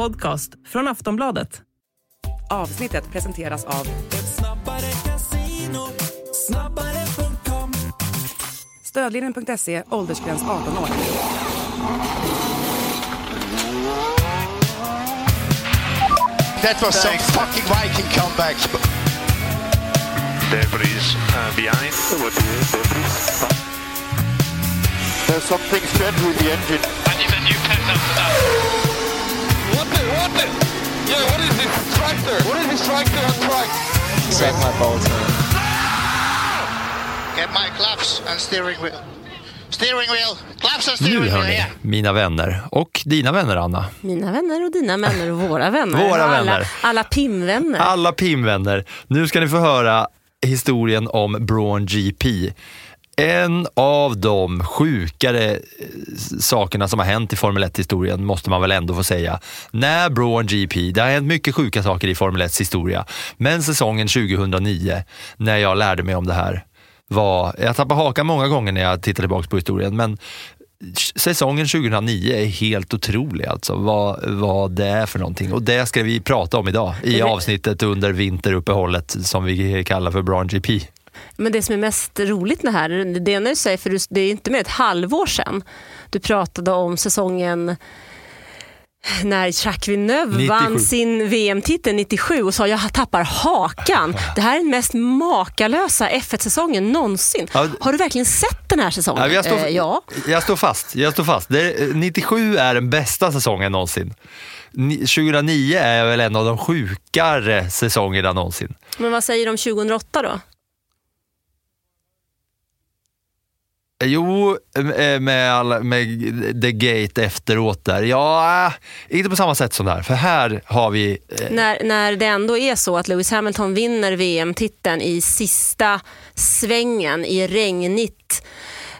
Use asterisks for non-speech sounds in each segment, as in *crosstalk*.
podcast från Aftonbladet. Avsnittet presenteras av Stödlinjen.se, åldersgräns 18 år. That was some fucking Viking comeback. Debris uh, behind. There's something strange with the engine. I need a new that. What the? Yeah, what is this tractor? What is this tractor on track? Suck my balls, man. Get my claps and steering wheel. Steering wheel. Claps and steering Nu wheel hörni, mina vänner och dina vänner Anna. Mina vänner och dina vänner och våra vänner. *laughs* Våra alla, vänner. Alla PIM-vänner. Alla PIM-vänner. Nu ska ni få höra historien om Braun GP. En av de sjukare eh, sakerna som har hänt i Formel 1-historien måste man väl ändå få säga. När Braun GP, det har hänt mycket sjuka saker i Formel 1 historia, men säsongen 2009 när jag lärde mig om det här var, jag tappade hakan många gånger när jag tittar tillbaka på historien, men säsongen 2009 är helt otrolig alltså, vad, vad det är för någonting. Och det ska vi prata om idag i avsnittet under vinteruppehållet som vi kallar för Braun GP. Men det som är mest roligt med det här, det är när du säger, för det är inte mer ett halvår sedan du pratade om säsongen när Jacques Villeneuve 97. vann sin VM-titel 97 och sa jag tappar hakan. Det här är den mest makalösa F1-säsongen någonsin. Ja, Har du verkligen sett den här säsongen? Ja, jag, står, Eh, ja. jag står fast. Jag står fast. Är- 97 är den bästa säsongen någonsin. Ni- 2009 är väl en av de sjukare säsongerna någonsin. Men vad säger du om 2008 då? Jo, eh, eh, med, all, med The Gate efteråt där. Ja, eh, inte på samma sätt som där. För här har vi... Eh, När, när det ändå är så att Lewis Hamilton vinner VM-titeln i sista svängen i regnigt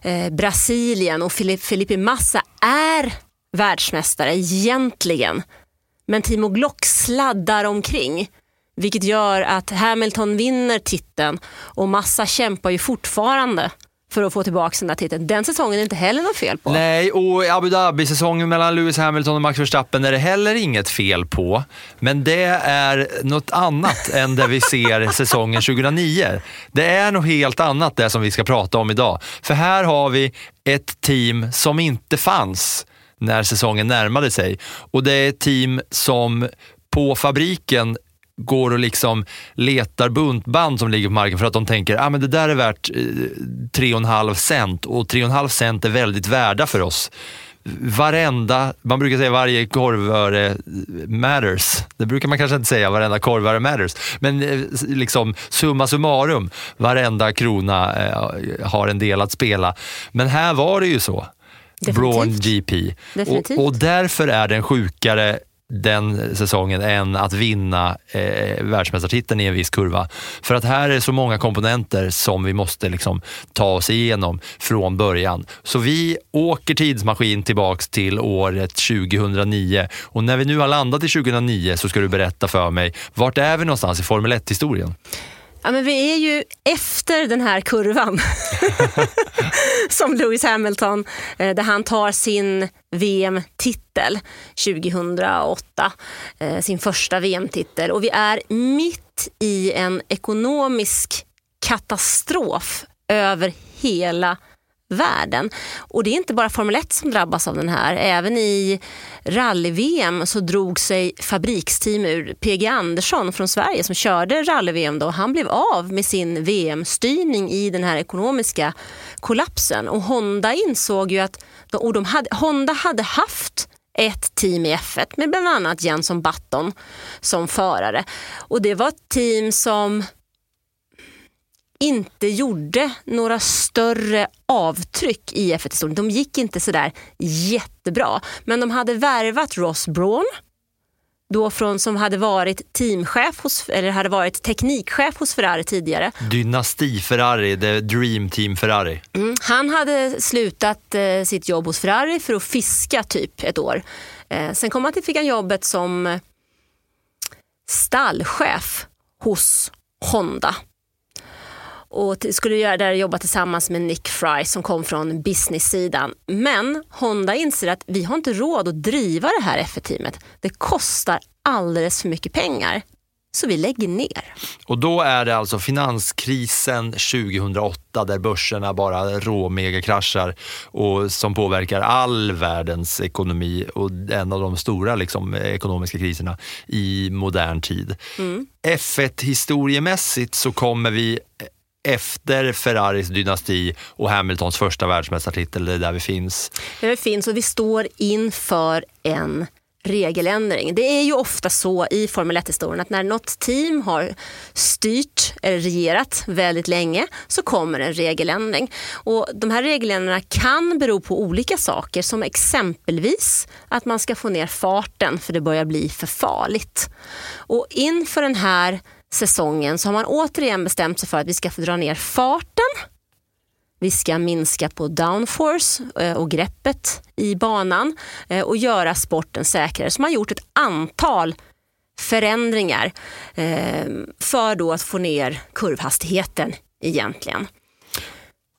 eh, Brasilien och Felipe Massa är världsmästare egentligen. Men Timo Glock sladdar omkring. Vilket gör att Hamilton vinner titeln och Massa kämpar ju fortfarande för att få tillbaka den där titeln. Den säsongen är inte heller något fel på. Nej, och Abu Dhabi-säsongen mellan Lewis Hamilton och Max Verstappen är det heller inget fel på. Men det är något annat än det vi ser *laughs* säsongen 2009. Det är något helt annat det som vi ska prata om idag. För här har vi ett team som inte fanns när säsongen närmade sig. Och det är ett team som på fabriken går och liksom letar buntband som ligger på marken för att de tänker att ah, men det där är värt eh, 3,5 cent och 3,5 cent är väldigt värda för oss. Varenda, man brukar säga varje korvöre matters. Det brukar man kanske inte säga, varenda korvöre matters. Men eh, liksom summa summarum, varenda krona eh, har en del att spela. Men här var det ju så. Braun GP. Och, och därför är den sjukare den säsongen än att vinna eh, världsmästartiteln i en viss kurva. För att här är det så många komponenter som vi måste liksom ta oss igenom från början. Så vi åker tidsmaskin tillbaks till året 2009 och när vi nu har landat i 2009 så ska du berätta för mig, vart är vi någonstans i Formel 1-historien? Ja, men vi är ju efter den här kurvan *laughs* som Lewis Hamilton, eh, där han tar sin VM-titel 2008, eh, sin första VM-titel. Och vi är mitt i en ekonomisk katastrof över hela världen. Och det är inte bara Formel 1 som drabbas av den här. Även i rally-VM så drog sig fabriksteam ur. PG Andersson från Sverige som körde rally-VM då, han blev av med sin VM-styrning i den här ekonomiska kollapsen. Och Honda insåg ju att och de hade, Honda hade haft ett team i F1 med bland annat Jenson Button som förare. Och det var ett team som inte gjorde några större avtryck i F1-historien. De gick inte sådär jättebra. Men de hade värvat Ross Braun, då från, som hade varit teamchef hos, eller hade varit teknikchef hos Ferrari tidigare. Dynasti-Ferrari, the dream team Ferrari. Mm. Han hade slutat eh, sitt jobb hos Ferrari för att fiska typ ett år. Eh, sen kom han till, fick han jobbet som stallchef hos Honda. Och skulle göra där jobba tillsammans med Nick Fry som kom från business-sidan. Men Honda inser att vi har inte råd att driva det här F1-teamet. Det kostar alldeles för mycket pengar. Så vi lägger ner. Och då är det alltså finanskrisen 2008 där börserna bara råmegakraschar och som påverkar all världens ekonomi och en av de stora liksom, ekonomiska kriserna i modern tid. F1 historiemässigt så kommer vi efter Ferraris dynasti och Hamiltons första världsmästartitel, det är där vi finns. Det finns och vi står inför en regeländring. Det är ju ofta så i Formel 1-historien att när något team har styrt eller regerat väldigt länge så kommer en regeländring. Och de här regeländringarna kan bero på olika saker som exempelvis att man ska få ner farten för det börjar bli för farligt. Och inför den här säsongen så har man återigen bestämt sig för att vi ska få dra ner farten vi ska minska på downforce eh, och greppet i banan eh, och göra sporten säkrare. Så man har gjort ett antal förändringar eh, för då att få ner kurvhastigheten egentligen.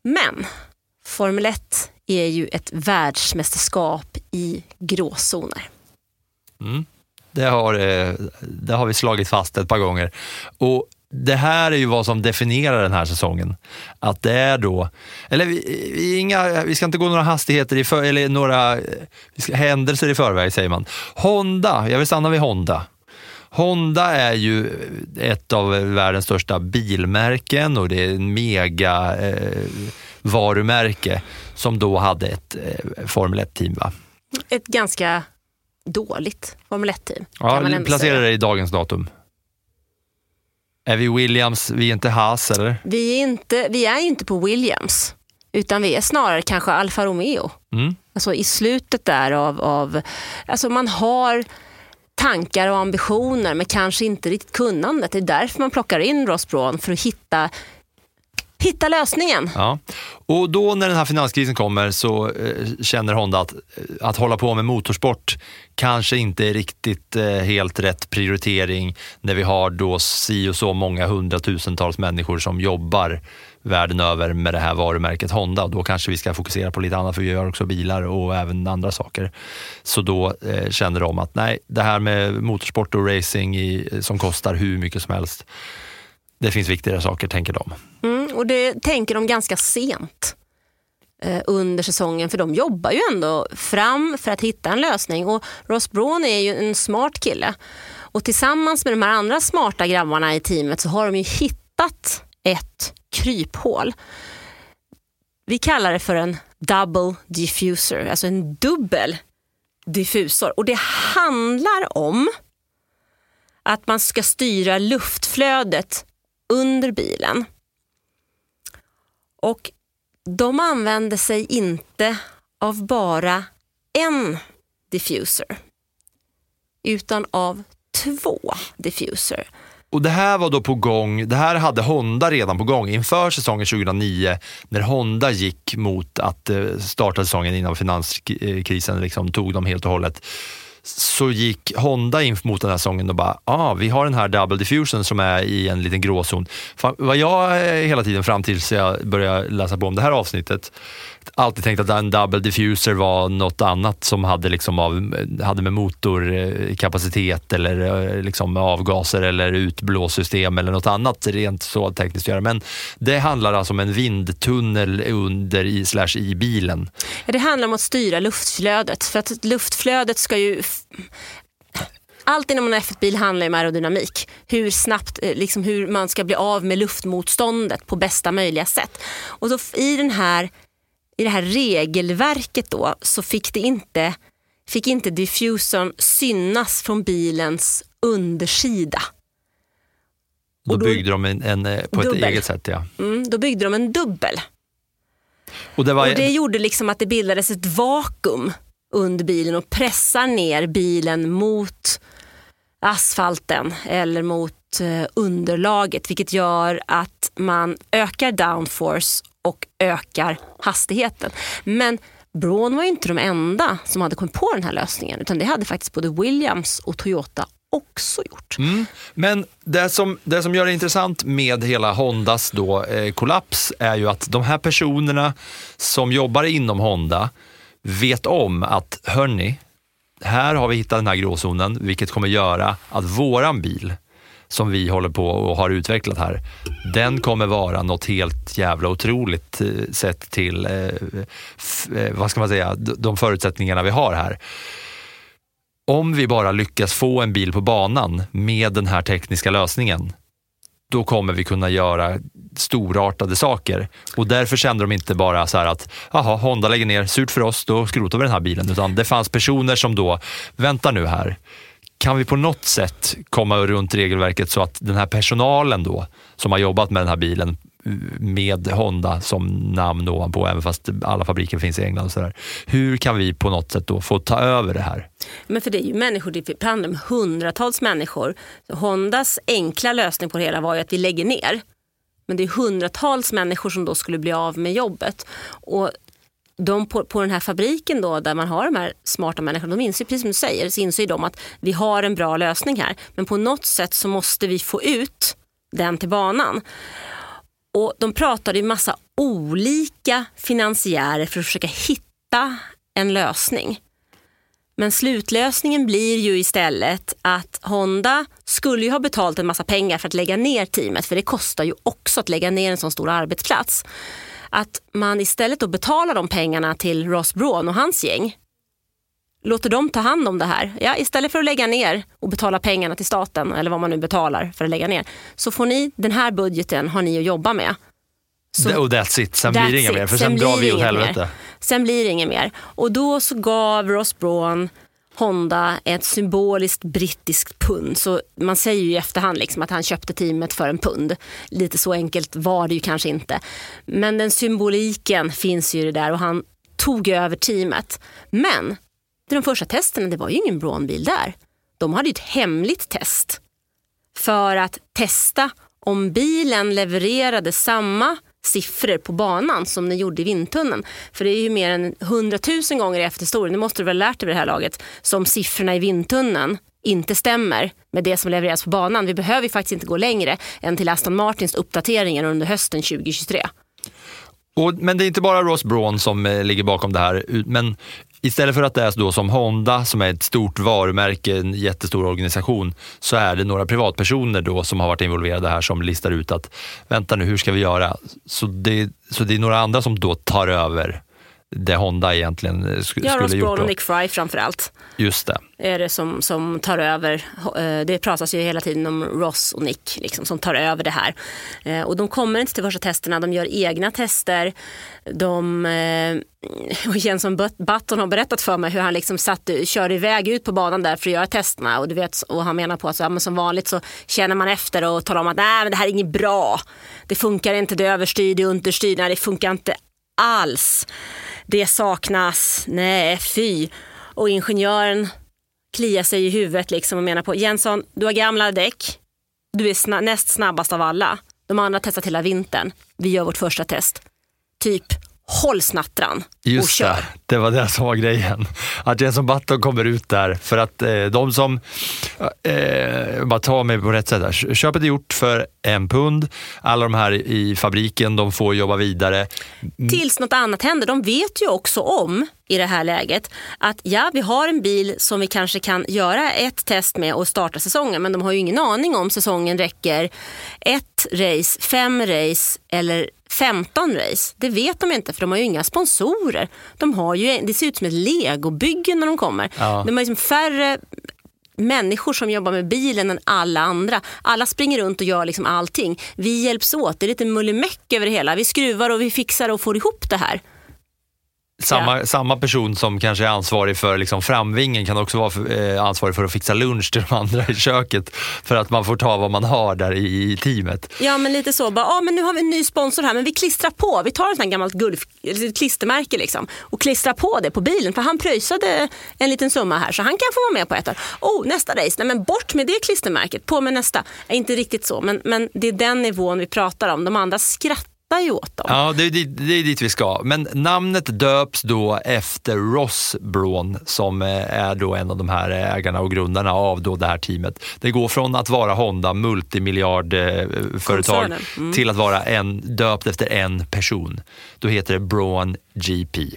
Men Formel 1 är ju ett världsmästerskap i gråzoner. Mm. Det har, eh, det har vi slagit fast ett par gånger. Och det här är ju vad som definierar den här säsongen. Att det är då, eller vi, vi, inga, vi ska inte gå några hastigheter i för, eller några eh, ska, händelser i förväg säger man. Honda, jag vill stanna vid Honda. Honda är ju ett av världens största bilmärken och det är en mega eh, varumärke som då hade ett eh, Formel 1-team. Va? Ett ganska dåligt Formel 1-team. Ja, placera det i dagens datum. Är vi Williams, vi är inte Haas eller? Vi är, inte, vi är inte på Williams, utan vi är snarare kanske Alfa Romeo. Mm. Alltså i slutet där av, av... Alltså man har tankar och ambitioner men kanske inte riktigt kunnandet. Det är därför man plockar in Ross Braun för att hitta, hitta lösningen. Ja. Och då när den här finanskrisen kommer så eh, känner Honda att, eh, att hålla på med motorsport kanske inte är riktigt eh, helt rätt prioritering när vi har då si och så många hundratusentals människor som jobbar världen över med det här varumärket Honda. Då kanske vi ska fokusera på lite annat för vi gör också bilar och även andra saker. Så då eh, känner de att nej, det här med motorsport och racing i, som kostar hur mycket som helst, det finns viktigare saker tänker de. Mm, och det tänker de ganska sent eh, under säsongen för de jobbar ju ändå fram för att hitta en lösning. Och Ross Braun är ju en smart kille. Och tillsammans med de här andra smarta grabbarna i teamet så har de ju hittat ett kryphål. Vi kallar det för en double diffuser, alltså en dubbel diffusor. Och det handlar om att man ska styra luftflödet under bilen. Och de använde sig inte av bara en diffuser utan av två diffuser. Och det här var då på gång, det här hade Honda redan på gång inför säsongen 2009 när Honda gick mot att eh, starta säsongen innan finanskrisen liksom tog dem helt och hållet. Så gick Honda in mot den här säsongen och bara, ah, vi har den här double diffusion som är i en liten gråzon. Fan, vad jag eh, hela tiden fram tills jag började läsa på om det här avsnittet alltid tänkt att en double diffuser var något annat som hade, liksom av, hade med motorkapacitet eh, eller eh, liksom avgaser eller utblåssystem eller något annat rent så tekniskt att göra. Men det handlar alltså om en vindtunnel under i, slash i bilen. Det handlar om att styra luftflödet för att luftflödet ska ju allt inom en F1-bil handlar om aerodynamik. Hur snabbt, eh, liksom hur man ska bli av med luftmotståndet på bästa möjliga sätt. Och så i, den här, i det här regelverket då så fick, det inte, fick inte diffusorn synas från bilens undersida. Då, då- byggde de en, en, eh, på ett Dubbel. eget sätt. Ja. Mm, då byggde de en dubbel. Och det var, Och det gjorde liksom att det bildades ett vakuum under bilen och pressar ner bilen mot asfalten eller mot eh, underlaget vilket gör att man ökar downforce och ökar hastigheten. Men Braun var ju inte de enda som hade kommit på den här lösningen utan det hade faktiskt både Williams och Toyota också gjort. Mm. Men det som, det som gör det intressant med hela Hondas då, eh, kollaps är ju att de här personerna som jobbar inom Honda vet om att, hörni, här har vi hittat den här gråzonen, vilket kommer göra att våran bil som vi håller på och har utvecklat här, den kommer vara något helt jävla otroligt eh, sett till, eh, f- eh, vad ska man säga, de förutsättningarna vi har här. Om vi bara lyckas få en bil på banan med den här tekniska lösningen, då kommer vi kunna göra storartade saker. Och därför kände de inte bara så här att, jaha, Honda lägger ner, surt för oss, då skrotar vi den här bilen. Utan det fanns personer som då, vänta nu här, kan vi på något sätt komma runt regelverket så att den här personalen då, som har jobbat med den här bilen, mm, med Honda som namn ovanpå, även fast alla fabriker finns i England och sådär. Hur kan vi på något sätt då få ta över det här? Men för det är ju människor, det handlar om hundratals människor. Hondas enkla lösning på det hela var ju att vi lägger ner. Men det är hundratals människor som då skulle bli av med jobbet. Och de på, på den här fabriken då, där man har de här smarta människorna, de inser precis som du säger, så inser de att vi har en bra lösning här. Men på något sätt så måste vi få ut den till banan. Och de pratade ju massa olika finansiärer för att försöka hitta en lösning. Men slutlösningen blir ju istället att Honda skulle ju ha betalt en massa pengar för att lägga ner teamet, för det kostar ju också att lägga ner en sån stor arbetsplats. Att man istället då betalar de pengarna till Ross Braun och hans gäng, låter dem ta hand om det här. Ja, istället för att lägga ner och betala pengarna till staten, eller vad man nu betalar för att lägga ner, så får ni, den här budgeten har ni att jobba med. Så- och that's it, sen blir det That's it. mer, för sen, blir drar vi åt inget helvete. Mer. Sen blir det inget mer. Och då så gav Ross Braun Honda är ett symboliskt brittiskt pund. Så man säger ju i efterhand liksom att han köpte teamet för en pund. Lite så enkelt var det ju kanske inte. Men den symboliken finns ju där och han tog över teamet. Men de första testerna, det var ju ingen Braun-bil där. De hade ju ett hemligt test för att testa om bilen levererade samma siffror på banan som den gjorde i vindtunneln. För det är ju mer än hundratusen gånger i efterhistorien, det måste du väl ha lärt dig vid det här laget, som siffrorna i vindtunneln inte stämmer med det som levereras på banan. Vi behöver ju faktiskt inte gå längre än till Aston Martins uppdateringar under hösten 2023. Och, men det är inte bara Ross Brawn som eh, ligger bakom det här. Men istället för att det är då som Honda, som är ett stort varumärke, en jättestor organisation, så är det några privatpersoner då som har varit involverade här som listar ut att vänta nu, hur ska vi göra? Så det, så det är några andra som då tar över det Honda egentligen eh, sk- Ja, skulle gjort. Då. och Nick Fry framför allt. Just det. är det som, som tar över. Eh, Det pratas ju hela tiden om Ross och Nick liksom, som tar över det här. Eh, Och de kommer inte till första testerna, de gör egna tester. De, *laughs* och Jenson But- Button har berättat för mig hur han liksom satt, körde iväg ut på banan där för att göra testerna. Och, du vet, och han menar på att så, ja, men som vanligt så känner man efter och talar om att Nej, men det här är inget bra. Det funkar inte, det är överstyr, det är understyr, nej, det funkar inte alls. Det saknas, nej fy. Och ingenjören kliar sig i huvudet liksom och menar på Jensson, du har gamla däck. Du är sna- näst snabbast av alla. De andra har testat hela vintern. Vi gör vårt första test. Typ, håll snattran och Just kör det, var det som var grejen. Att Jenson Button kommer ut där för att eh, de som, eh, eh bara ta mig på rätt sätt här, köpet är gjort för en pund, alla de här i fabriken de får jobba vidare. Tills något annat händer. De vet ju också om i det här läget att ja, vi har en bil som vi kanske kan göra ett test med och starta säsongen. Men de har ju ingen aning om säsongen räcker ett race, fem race eller 15 race. Det vet de inte för de har ju inga sponsorer. De har ju, det ser ut som ett legobygge när de kommer. Ja. De har liksom färre människor som jobbar med bilen än alla andra. Alla springer runt och gör liksom allting. Vi hjälps åt. Det är lite mullimäck över det hela. Vi skruvar och vi fixar och får ihop det här. Samma, samma person som kanske är ansvarig för liksom framvingen kan också vara för, eh, ansvarig för att fixa lunch till de andra i köket. För att man får ta vad man har där i, i teamet. Ja men lite så, bara, ah, men nu har vi en ny sponsor här men vi klistrar på, vi tar ett sånt gammalt ett klistermärke liksom, och klistrar på det på bilen. För han pröjsade en liten summa här så han kan få vara med på ett år. Oh, nästa race, nej men bort med det klistermärket, på med nästa. Eh, Inte riktigt så men, men det är den nivån vi pratar om, de andra skrattar skrattar ju åt dem. Ja, det är, dit, det är dit vi ska. Men namnet döps då efter Ross Braun som eh, är då en av de här ägarna och grundarna av då det här teamet. Det går från att vara Honda, multimiljardföretag, Koncernen. Mm. till att vara en, döpt efter en person. Då heter det Braun GP.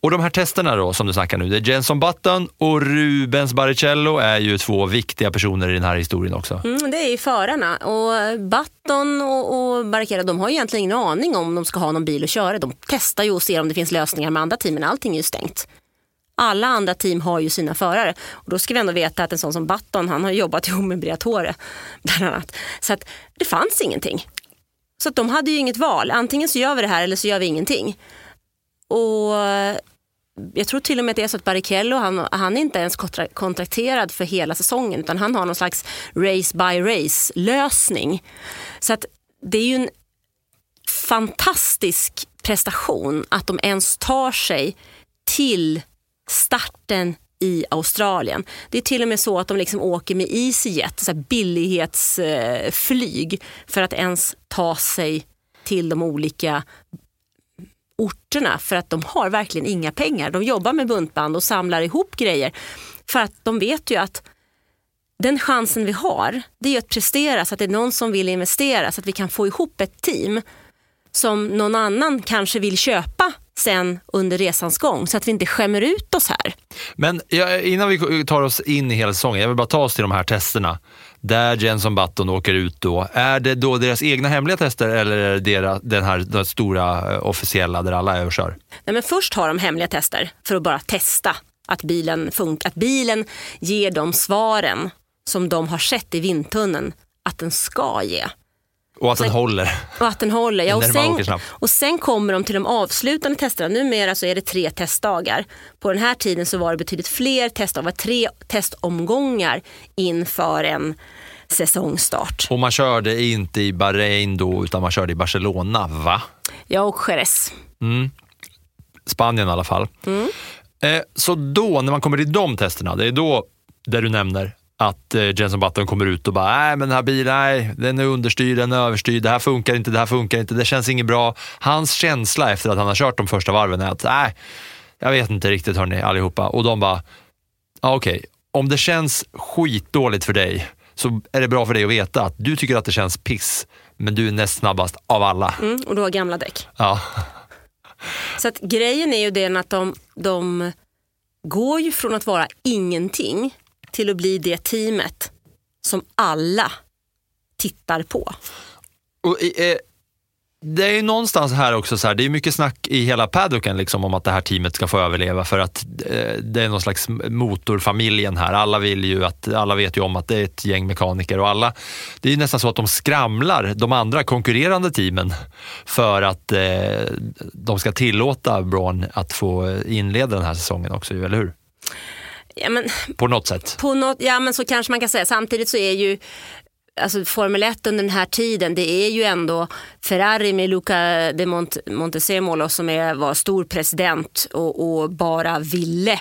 Och de här testerna då som du snackar nu, det är Jenson Button och Rubens Barrichello är ju två viktiga personer i den här historien också. Mm, det är ju förarna. Och Button och, och Barrichello de har ju egentligen ingen aning om de ska ha någon bil att köra. De testar ju och ser om det finns lösningar med andra team, men allting är ju stängt. Alla andra team har ju sina förare. Och då ska vi ändå veta att en sån som Button, han har jobbat ihop med Briatore *laughs* bland annat. Så att det fanns ingenting. Så att de hade ju inget val. Antingen så gör vi det här eller så gör vi ingenting. Och eh, jag tror till och med att det är så att Barrichello, han, han är inte ens kontrakterad för hela säsongen utan han har någon slags race by race lösning. Så att det är ju en fantastisk prestation att de ens tar sig till starten i Australien. Det är till och med så att de liksom åker med EasyJet, så här billighetsflyg, eh, för att ens ta sig till de olika orterna för att de har verkligen inga pengar. De jobbar med buntband och samlar ihop grejer för att de vet ju att den chansen vi har, det är ju att prestera så att det är någon som vill investera så att vi kan få ihop ett team som någon annan kanske vill köpa sen under resans gång så att vi inte skämmer ut oss här. Men ja, innan vi tar oss in i hela säsongen, jag vill bara ta oss till de här testerna. Där Jenson Button åker ut då. Är det då deras egna hemliga tester eller är det deras, den här den stora eh, officiella där alla är och kör? Nej, men först har de hemliga tester för att bara testa att bilen funkar. Att bilen ger de svaren som de har sett i vindtunneln att den ska ge. Och att den håller. Och att den håller. Ja, och, sen, och sen kommer de till de avslutande testerna. Numera så är det tre testdagar. På den här tiden så var det betydligt fler testdagar. Tre testomgångar inför en säsongstart. Och man körde inte i Bahrain då, utan man körde i Barcelona, va? Ja, och Jerez. Spanien i alla fall. Eh, så då, när man kommer till de testerna, det är då där du nämner att eh, Jenson Button kommer ut och bara, nej men den här bilen, nej, den är understyrd, den är överstyrd, det här funkar inte, det här funkar inte, det känns inget bra. Hans känsla efter att han har kört de första varven är att, nej, jag vet inte riktigt hörni allihopa. Och de bara, ja, okej, om det känns skitdåligt för dig så är det bra för dig att veta att du tycker att det känns piss, men du är näst snabbast av alla. Mm, och du har gamla däck. Ja. Så att grejen är ju den att de, de går ju från att vara ingenting till att bli det teamet som alla tittar på. Och, eh, eh det är ju någonstans här också så här, det är mycket snack i hela paddocken liksom om att det här teamet ska få överleva för att eh, det är någon slags motorfamiljen här. Alla vill ju att, alla vet ju om att det är ett gäng mekaniker och alla, det är ju nästan så att de skramlar de andra konkurrerande teamen för att eh, de ska tillåta Braun att få eh, inleda den här säsongen också, eller hur? Ja, men På något sätt. på något, ja men så kanske man kan säga. Samtidigt så är ju alltså Formel 1 under den här tiden, det är ju ändå Ferrari med Luca de Mont- Montezemolo som är, var stor president och, och bara ville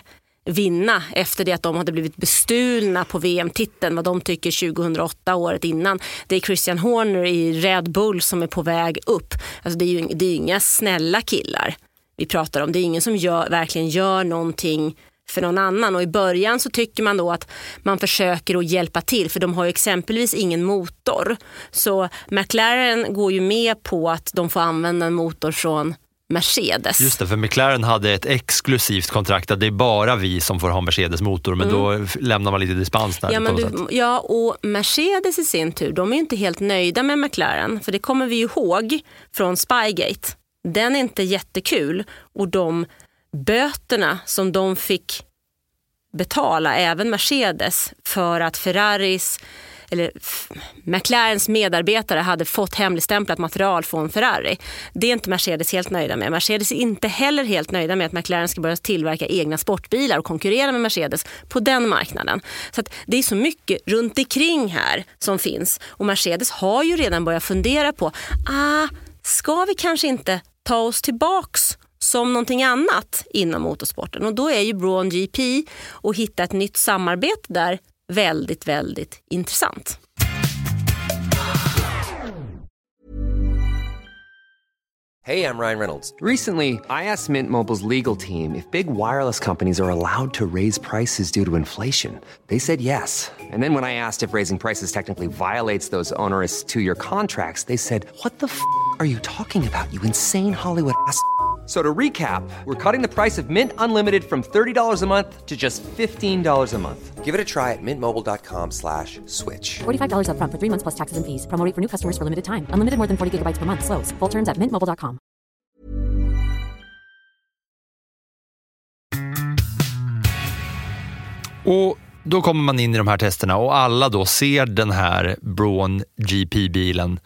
vinna efter det att de hade blivit bestulna på VM-titeln, vad de tycker 2008, året innan. Det är Christian Horner i Red Bull som är på väg upp. Alltså det är ju det är inga snälla killar vi pratar om. Det är ingen som gör, verkligen gör någonting för någon annan och i början så tycker man då att man försöker att hjälpa till för de har exempelvis ingen motor. Så McLaren går ju med på att de får använda en motor från Mercedes. Just det, för McLaren hade ett exklusivt kontrakt att det är bara vi som får ha Mercedes-motor, men då f- lämnar man lite dispens där Mm. Ja, men du, ja, och Mercedes i sin tur, de är inte helt nöjda med McLaren. För det kommer vi ihåg från Spygate. Den är inte jättekul och de böterna som de fick betala, även Mercedes, för att Ferraris eller McLarens medarbetare hade fått hemligstämplat material från Ferrari. Det är inte Mercedes helt nöjda med. Mercedes är inte heller helt nöjda med att McLaren ska börja tillverka egna sportbilar och konkurrera med Mercedes på den marknaden. Så att det är så mycket runt omkring här som finns och Mercedes har ju redan börjat fundera på, ah, ska vi kanske inte ta oss tillbaks som någonting annat inom motorsporten. Och då är ju Braun GP och hitta ett nytt samarbete där väldigt, väldigt intressant. Hey, I'm Ryan Reynolds. Recently, I asked Mint Mobile's legal team if big wireless companies are allowed to raise prices due to inflation. They said yes. And then when I asked if raising prices technically violates those onerous two year contracts, they said, What the f are you talking about, you insane Hollywood ass? F- So to recap, we're cutting the price of Mint Unlimited from $30 a month to just $15 a month. Give it a try at mintmobile.com slash switch. $45 upfront for three months plus taxes and fees. Promo rate for new customers for limited time. Unlimited more than 40 gigabytes per month. Slows. Full terms at mintmobile.com. Och då kommer man in i de här testerna och alla då ser den här Braun GP-bilen.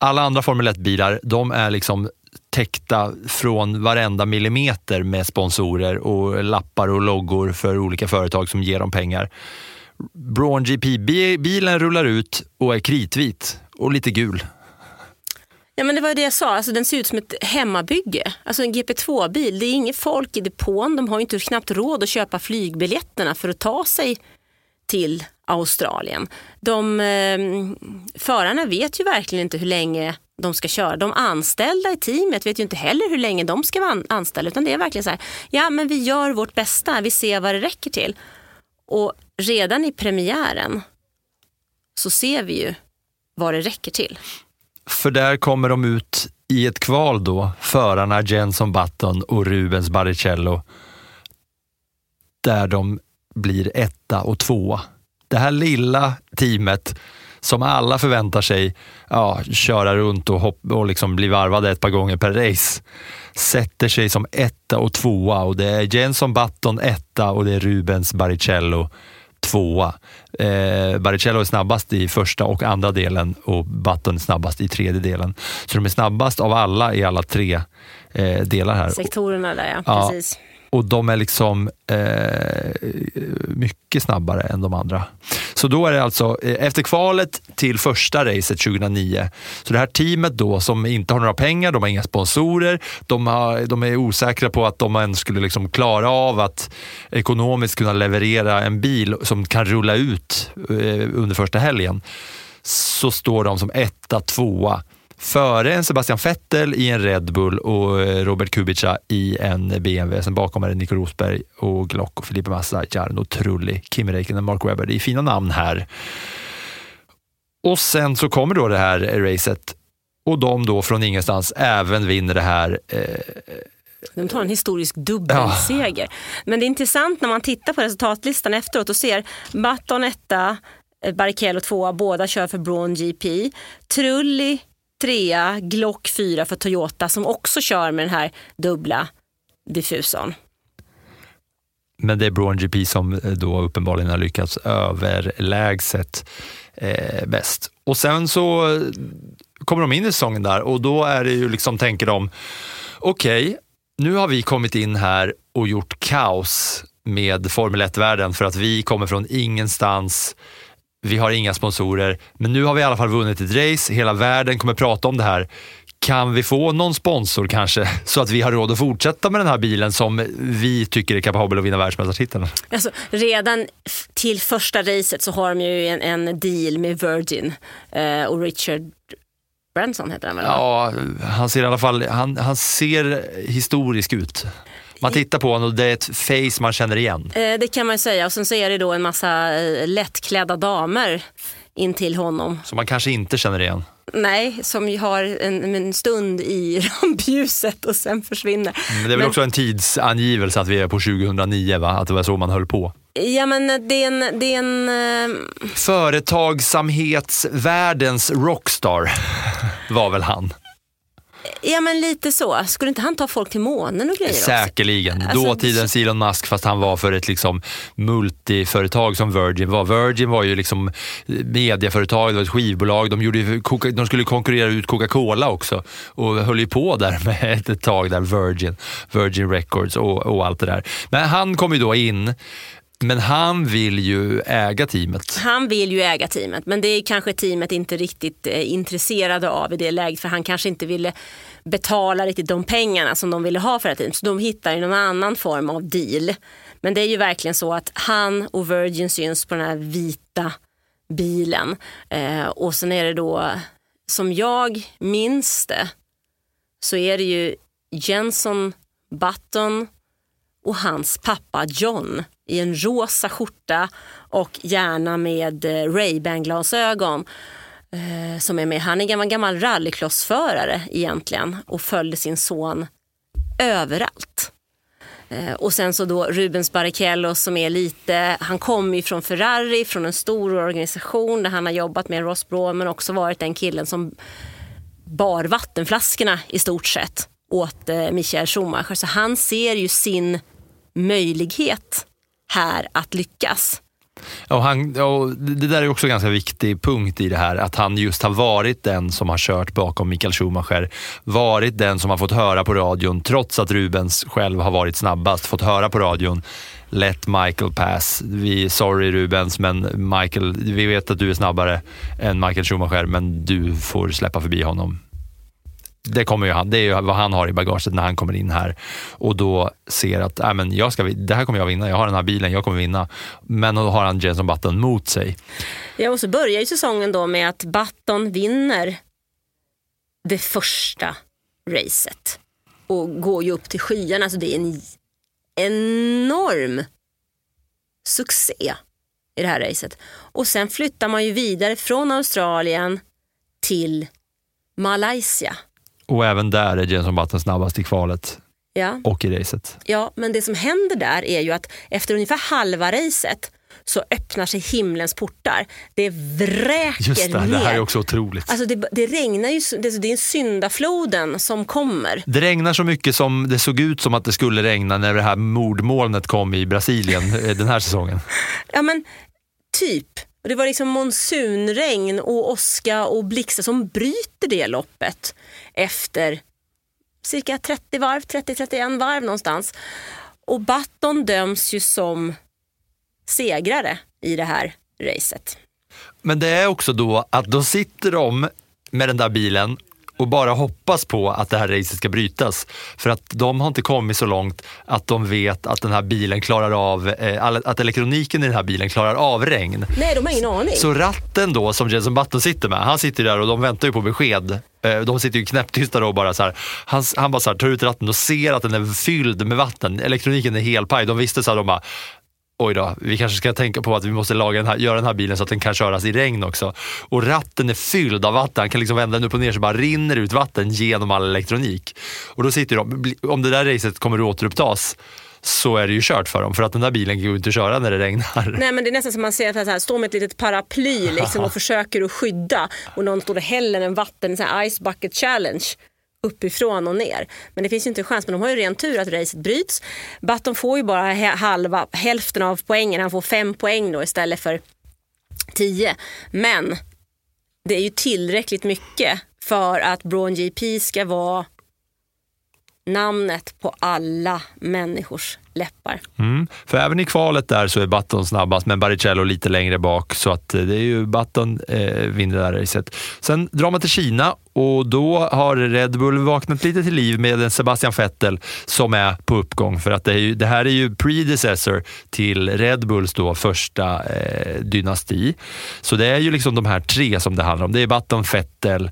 Alla andra Formel 1-bilar, de är liksom täckta från varenda millimeter med sponsorer och lappar och loggor för olika företag som ger dem pengar. Braun GP-bilen rullar ut och är kritvit och lite gul. Ja, men det var det jag sa, alltså, den ser ut som ett hemmabygge. Alltså en GP2-bil, det är inget folk i depån, de har ju inte knappt råd att köpa flygbiljetterna för att ta sig till Australien. De, eh, förarna vet ju verkligen inte hur länge de ska köra. De anställda i teamet vet ju inte heller hur länge de ska vara anställda utan det är verkligen så här, ja men vi gör vårt bästa, vi ser vad det räcker till. Och redan i premiären så ser vi ju vad det räcker till. För där kommer de ut i ett kval då, förarna Jenson Button och Rubens Barrichello. Där de blir etta och tvåa. Det här lilla teamet som alla förväntar sig ja, köra runt och, hopp, och liksom bli varvade ett par gånger per race sätter sig som etta och tvåa och det är Jenson Button etta och det är Rubens Barrichello tvåa. Eh, Barrichello är snabbast i första och andra delen och Button är snabbast i tredje delen. Så de är snabbast av alla i alla tre eh, delar här. Sektorerna där ja, Ja. precis. Och de är liksom eh, mycket snabbare än de andra. Så då är det alltså eh, efter kvalet till första racet 2009. Så det här teamet då som inte har några pengar, de har inga sponsorer, de, har, de är osäkra på att de ens skulle liksom klara av att ekonomiskt kunna leverera en bil som kan rulla ut eh, under första helgen. Så står de som etta, tvåa före en Sebastian Vettel i en Red Bull och eh, Robert Kubica i en BMW. Sen bakom är det Nico Rosberg och Glock och Felipe Massa, Jarno Trulli, Kimi Räikkönen, Mark Webber. Det är fina namn här. Och sen så kommer då det här racet och de då från ingenstans även vinner det här eh, De tar en historisk dubbelseger. Men det är intressant när man tittar på resultatlistan efteråt och ser Button etta, eh, Barrichello tvåa, båda kör för Braun GP. Trulli trea, Glock fyra för Toyota som också kör med den här dubbla diffusorn. Men det är Braun GP som eh, då uppenbarligen har lyckats överlägset eh, bäst. Och sen så eh, kommer de in i säsongen där och då är det ju liksom, tänker de, okej, nu har vi kommit in här och gjort kaos med Formel 1-världen för att vi kommer från ingenstans. Vi har inga sponsorer, men nu har vi i alla fall vunnit ett race. Hela världen kommer prata om det här. Kan vi få någon sponsor kanske, *laughs* så att vi har råd att fortsätta med den här bilen som vi tycker är kapabel att vinna världsmästartiteln? Alltså, redan till första racet så har de ju en, en deal med Virgin eh, och Richard Branson heter han väl? Ja, han ser i alla fall han, han ser historisk ut. Man tittar på honom och det är ett face man känner igen. Eh, det kan man säga och sen så är det då en massa eh, lättklädda damer in till honom. Som man kanske inte känner igen. Nej, som har en, en stund i *laughs* rampljuset och sen försvinner. Men det är väl Men- också en tidsangivelse att vi är på 2009, va? att det var så man höll på. Ja men det är en, det är en eh, Företagsamhetsvärldens rockstar var väl han. Ja men lite så. Skulle inte han ta folk till månen och grejer också? Säkerligen. Alltså, Dåtidens Elon Musk fast han var för ett liksom multiföretag som Virgin var. Virgin var ju liksom mediaföretag, det var ett skivbolag. De, gjorde, de skulle konkurrera ut Coca-Cola också och höll ju på där *laughs* med ett tag där, Virgin, Virgin Records och, och allt det där. Men han kom ju då in, men han vill ju äga teamet. Han vill ju äga teamet men det är kanske teamet inte riktigt eh, intresserade av i det läget för han kanske inte ville betala riktigt de pengarna som de ville ha för det här teamet. Så de hittar ju någon annan form av deal. Men det är ju verkligen så att han och Virgin syns på den här vita bilen. Eh, och sen är det då, som jag minns det, så är det ju Jenson Button och hans pappa John i en rosa skjorta och gärna med eh, Ray-Ban-glasögon eh, som är med. Han är en gammal, gammal rallycrossförare egentligen och följde sin son överallt. Eh, och sen så då Rubens Barrichello som är lite, han kommer ju från Ferrari, från en stor organisation där han har jobbat med Ross Brawn men också varit den killen som bar vattenflaskorna i stort sett åt eh, Michael Schumacher. Så han ser ju sin möjlighet här att lyckas. Och han, och det där är också en ganska viktig punkt i det här, att han just har varit den som har kört bakom Mikael Schumacher. Varit den som har fått höra på radion, trots att Rubens själv har varit snabbast, fått höra på radion Let Michael pass. Vi, sorry Rubens, men Michael, vi vet att du är snabbare än Michael Schumacher, men du får släppa förbi honom det, kommer ju han, det är ju vad han har i bagaget när han kommer in här och då ser att äh, men jag ska, det här kommer jag vinna, jag har den här bilen, jag kommer vinna. Men då har han Jenson Button mot sig. Ja, och så börjar ju säsongen då med att Button vinner det första racet och går ju upp till skyarna. Alltså det är en enorm succé i det här racet. Och sen flyttar man ju vidare från Australien till Malaysia och även där är Jenson Button snabbast i kvalet ja. och i racet. Ja, men det som händer där är ju att efter ungefär halva racet så öppnar sig himlens portar. Det vräker Just det, ner. det här är också otroligt. Alltså det, det regnar ju, det, det är syndafloden som kommer. Det regnar så mycket som det såg ut som att det skulle regna när det här mordmolnet kom i Brasilien eh, den här säsongen. Ja men typ. Och det var liksom monsunregn och åska och blixtar som bryter det loppet efter cirka 30 varv, 30-31 varv någonstans. Och Button döms ju som segrare i det här racet. Men det är också då att då sitter de med den där bilen och bara hoppas på att det här racet ska brytas. För att de har inte kommit så långt att de vet att den här bilen klarar av, eh, att elektroniken i den här bilen klarar av regn. Nej, de har ingen aning. Så ratten då som Jenson Button sitter med, han sitter där och de väntar ju på besked. Eh, de sitter ju knäpptysta då och bara så här, han, han bara så här, tar ut ratten och ser att den är fylld med vatten. Elektroniken är helpaj. De visste så här, de bara, oj då, vi kanske ska tänka på att vi måste laga den här, göra den här bilen så att den kan köras i regn också. Och ratten är fylld av vatten, han kan liksom vända den upp och ner så bara rinner ut vatten genom all elektronik. Och då sitter de, om det där racet kommer att återupptas så är det ju kört för dem för att den där bilen går ju inte att köra när det regnar. Nej men det är nästan som man ser att här, står med ett litet paraply liksom, och *laughs* försöker att skydda och någon står och häller en vatten, en sån här ice bucket challenge uppifrån och ner. Men det finns ju inte en chans. Men de har ju ren tur att racet bryts. Button får ju bara halva, hälften av poängen. Han får fem poäng då istället för tio. Men det är ju tillräckligt mycket för att Braun GP ska vara namnet på alla människors läppar. Mm. För även i kvalet där så är Button snabbast, men Baricello lite längre bak, så att eh, det är ju Button eh, vinner det här racet. Sen drar man till Kina och då har Red Bull vaknat lite till liv med Sebastian Vettel som är på uppgång. För att det, ju, det här är ju predecessor till Red Bulls då första eh, dynasti. Så det är ju liksom de här tre som det handlar om. Det är Button, Vettel,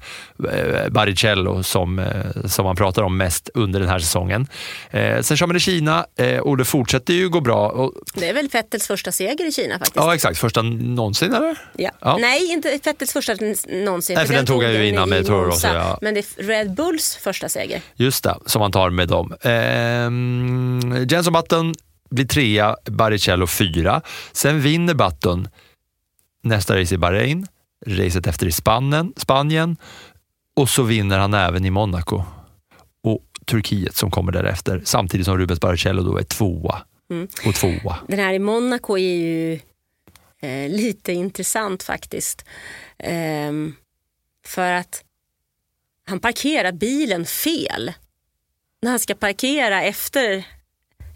eh, Baricello som, eh, som man pratar om mest under den här säsongen. Eh, sen kör man i Kina eh, och det fortsätter ju gå bra. Och, det är väl Vettels första seger i Kina faktiskt? Ja, exakt. Första någonsin eller? Ja. ja. Nej, inte Vettels första någonsin. Nej, för, för den, tog han ju innan med Toro Rosso. Ja. Men det är Red Bulls första seger. Just det, som han tar med dem. Ehm, Jenson Button blir trea, Baricello fyra. Sen vinner Button nästa race i Bahrain, racet efter i Spanien, Spanien och så vinner han även i Monaco. Och Turkiet som kommer därefter, samtidigt som Rubens Barrichello då är tvåa. Mm. Och tvåa. Den här i Monaco är ju eh, lite intressant faktiskt. Eh, för att han parkerar bilen fel. När han ska parkera efter,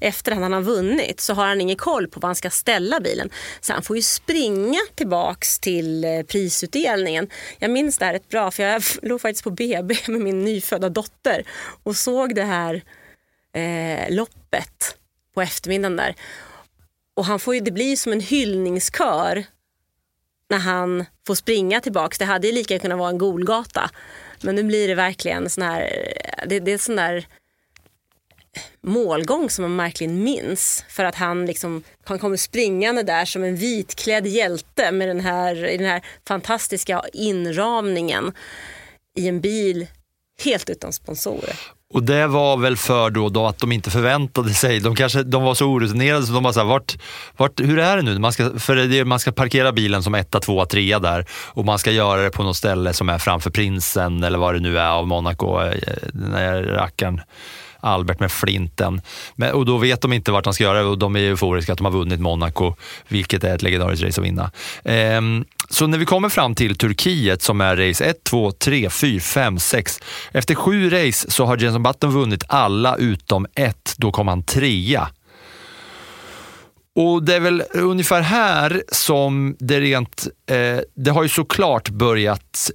efter att han har vunnit så har han ingen koll på var han ska ställa bilen. Så han får ju springa tillbaks till eh, prisutdelningen. Jag minns det här rätt bra för jag *laughs* låg faktiskt på BB med min nyfödda dotter och såg det här eh, loppet på eftermiddagen där. Och han får ju, det blir som en hyllningskör när han får springa tillbaks. Det hade ju lika kunnat vara en Golgata men nu blir det verkligen sån här, det, det är sån där målgång som man verkligen minns. För att han, liksom, han kommer springande där som en vitklädd hjälte med den här, i den här fantastiska inramningen i en bil helt utan sponsorer. Och det var väl för då, då att de inte förväntade sig, de, kanske, de var så orutinerade så de bara så här, vart, vart, hur är det nu? Man ska, för det, man ska parkera bilen som etta, tvåa, trea där och man ska göra det på något ställe som är framför prinsen eller vad det nu är av Monaco, eh, den här rackaren. Albert med flinten. Men, och då vet de inte vart de ska göra det och de är euforiska att de har vunnit Monaco, vilket är ett legendariskt race att vinna. Ehm, så när vi kommer fram till Turkiet som är race 1, 2, 3, 4, 5, 6. Efter sju race så har Jenson Button vunnit alla utom ett. Då kom han trea. Och det är väl ungefär här som det rent, eh, det har ju såklart börjat,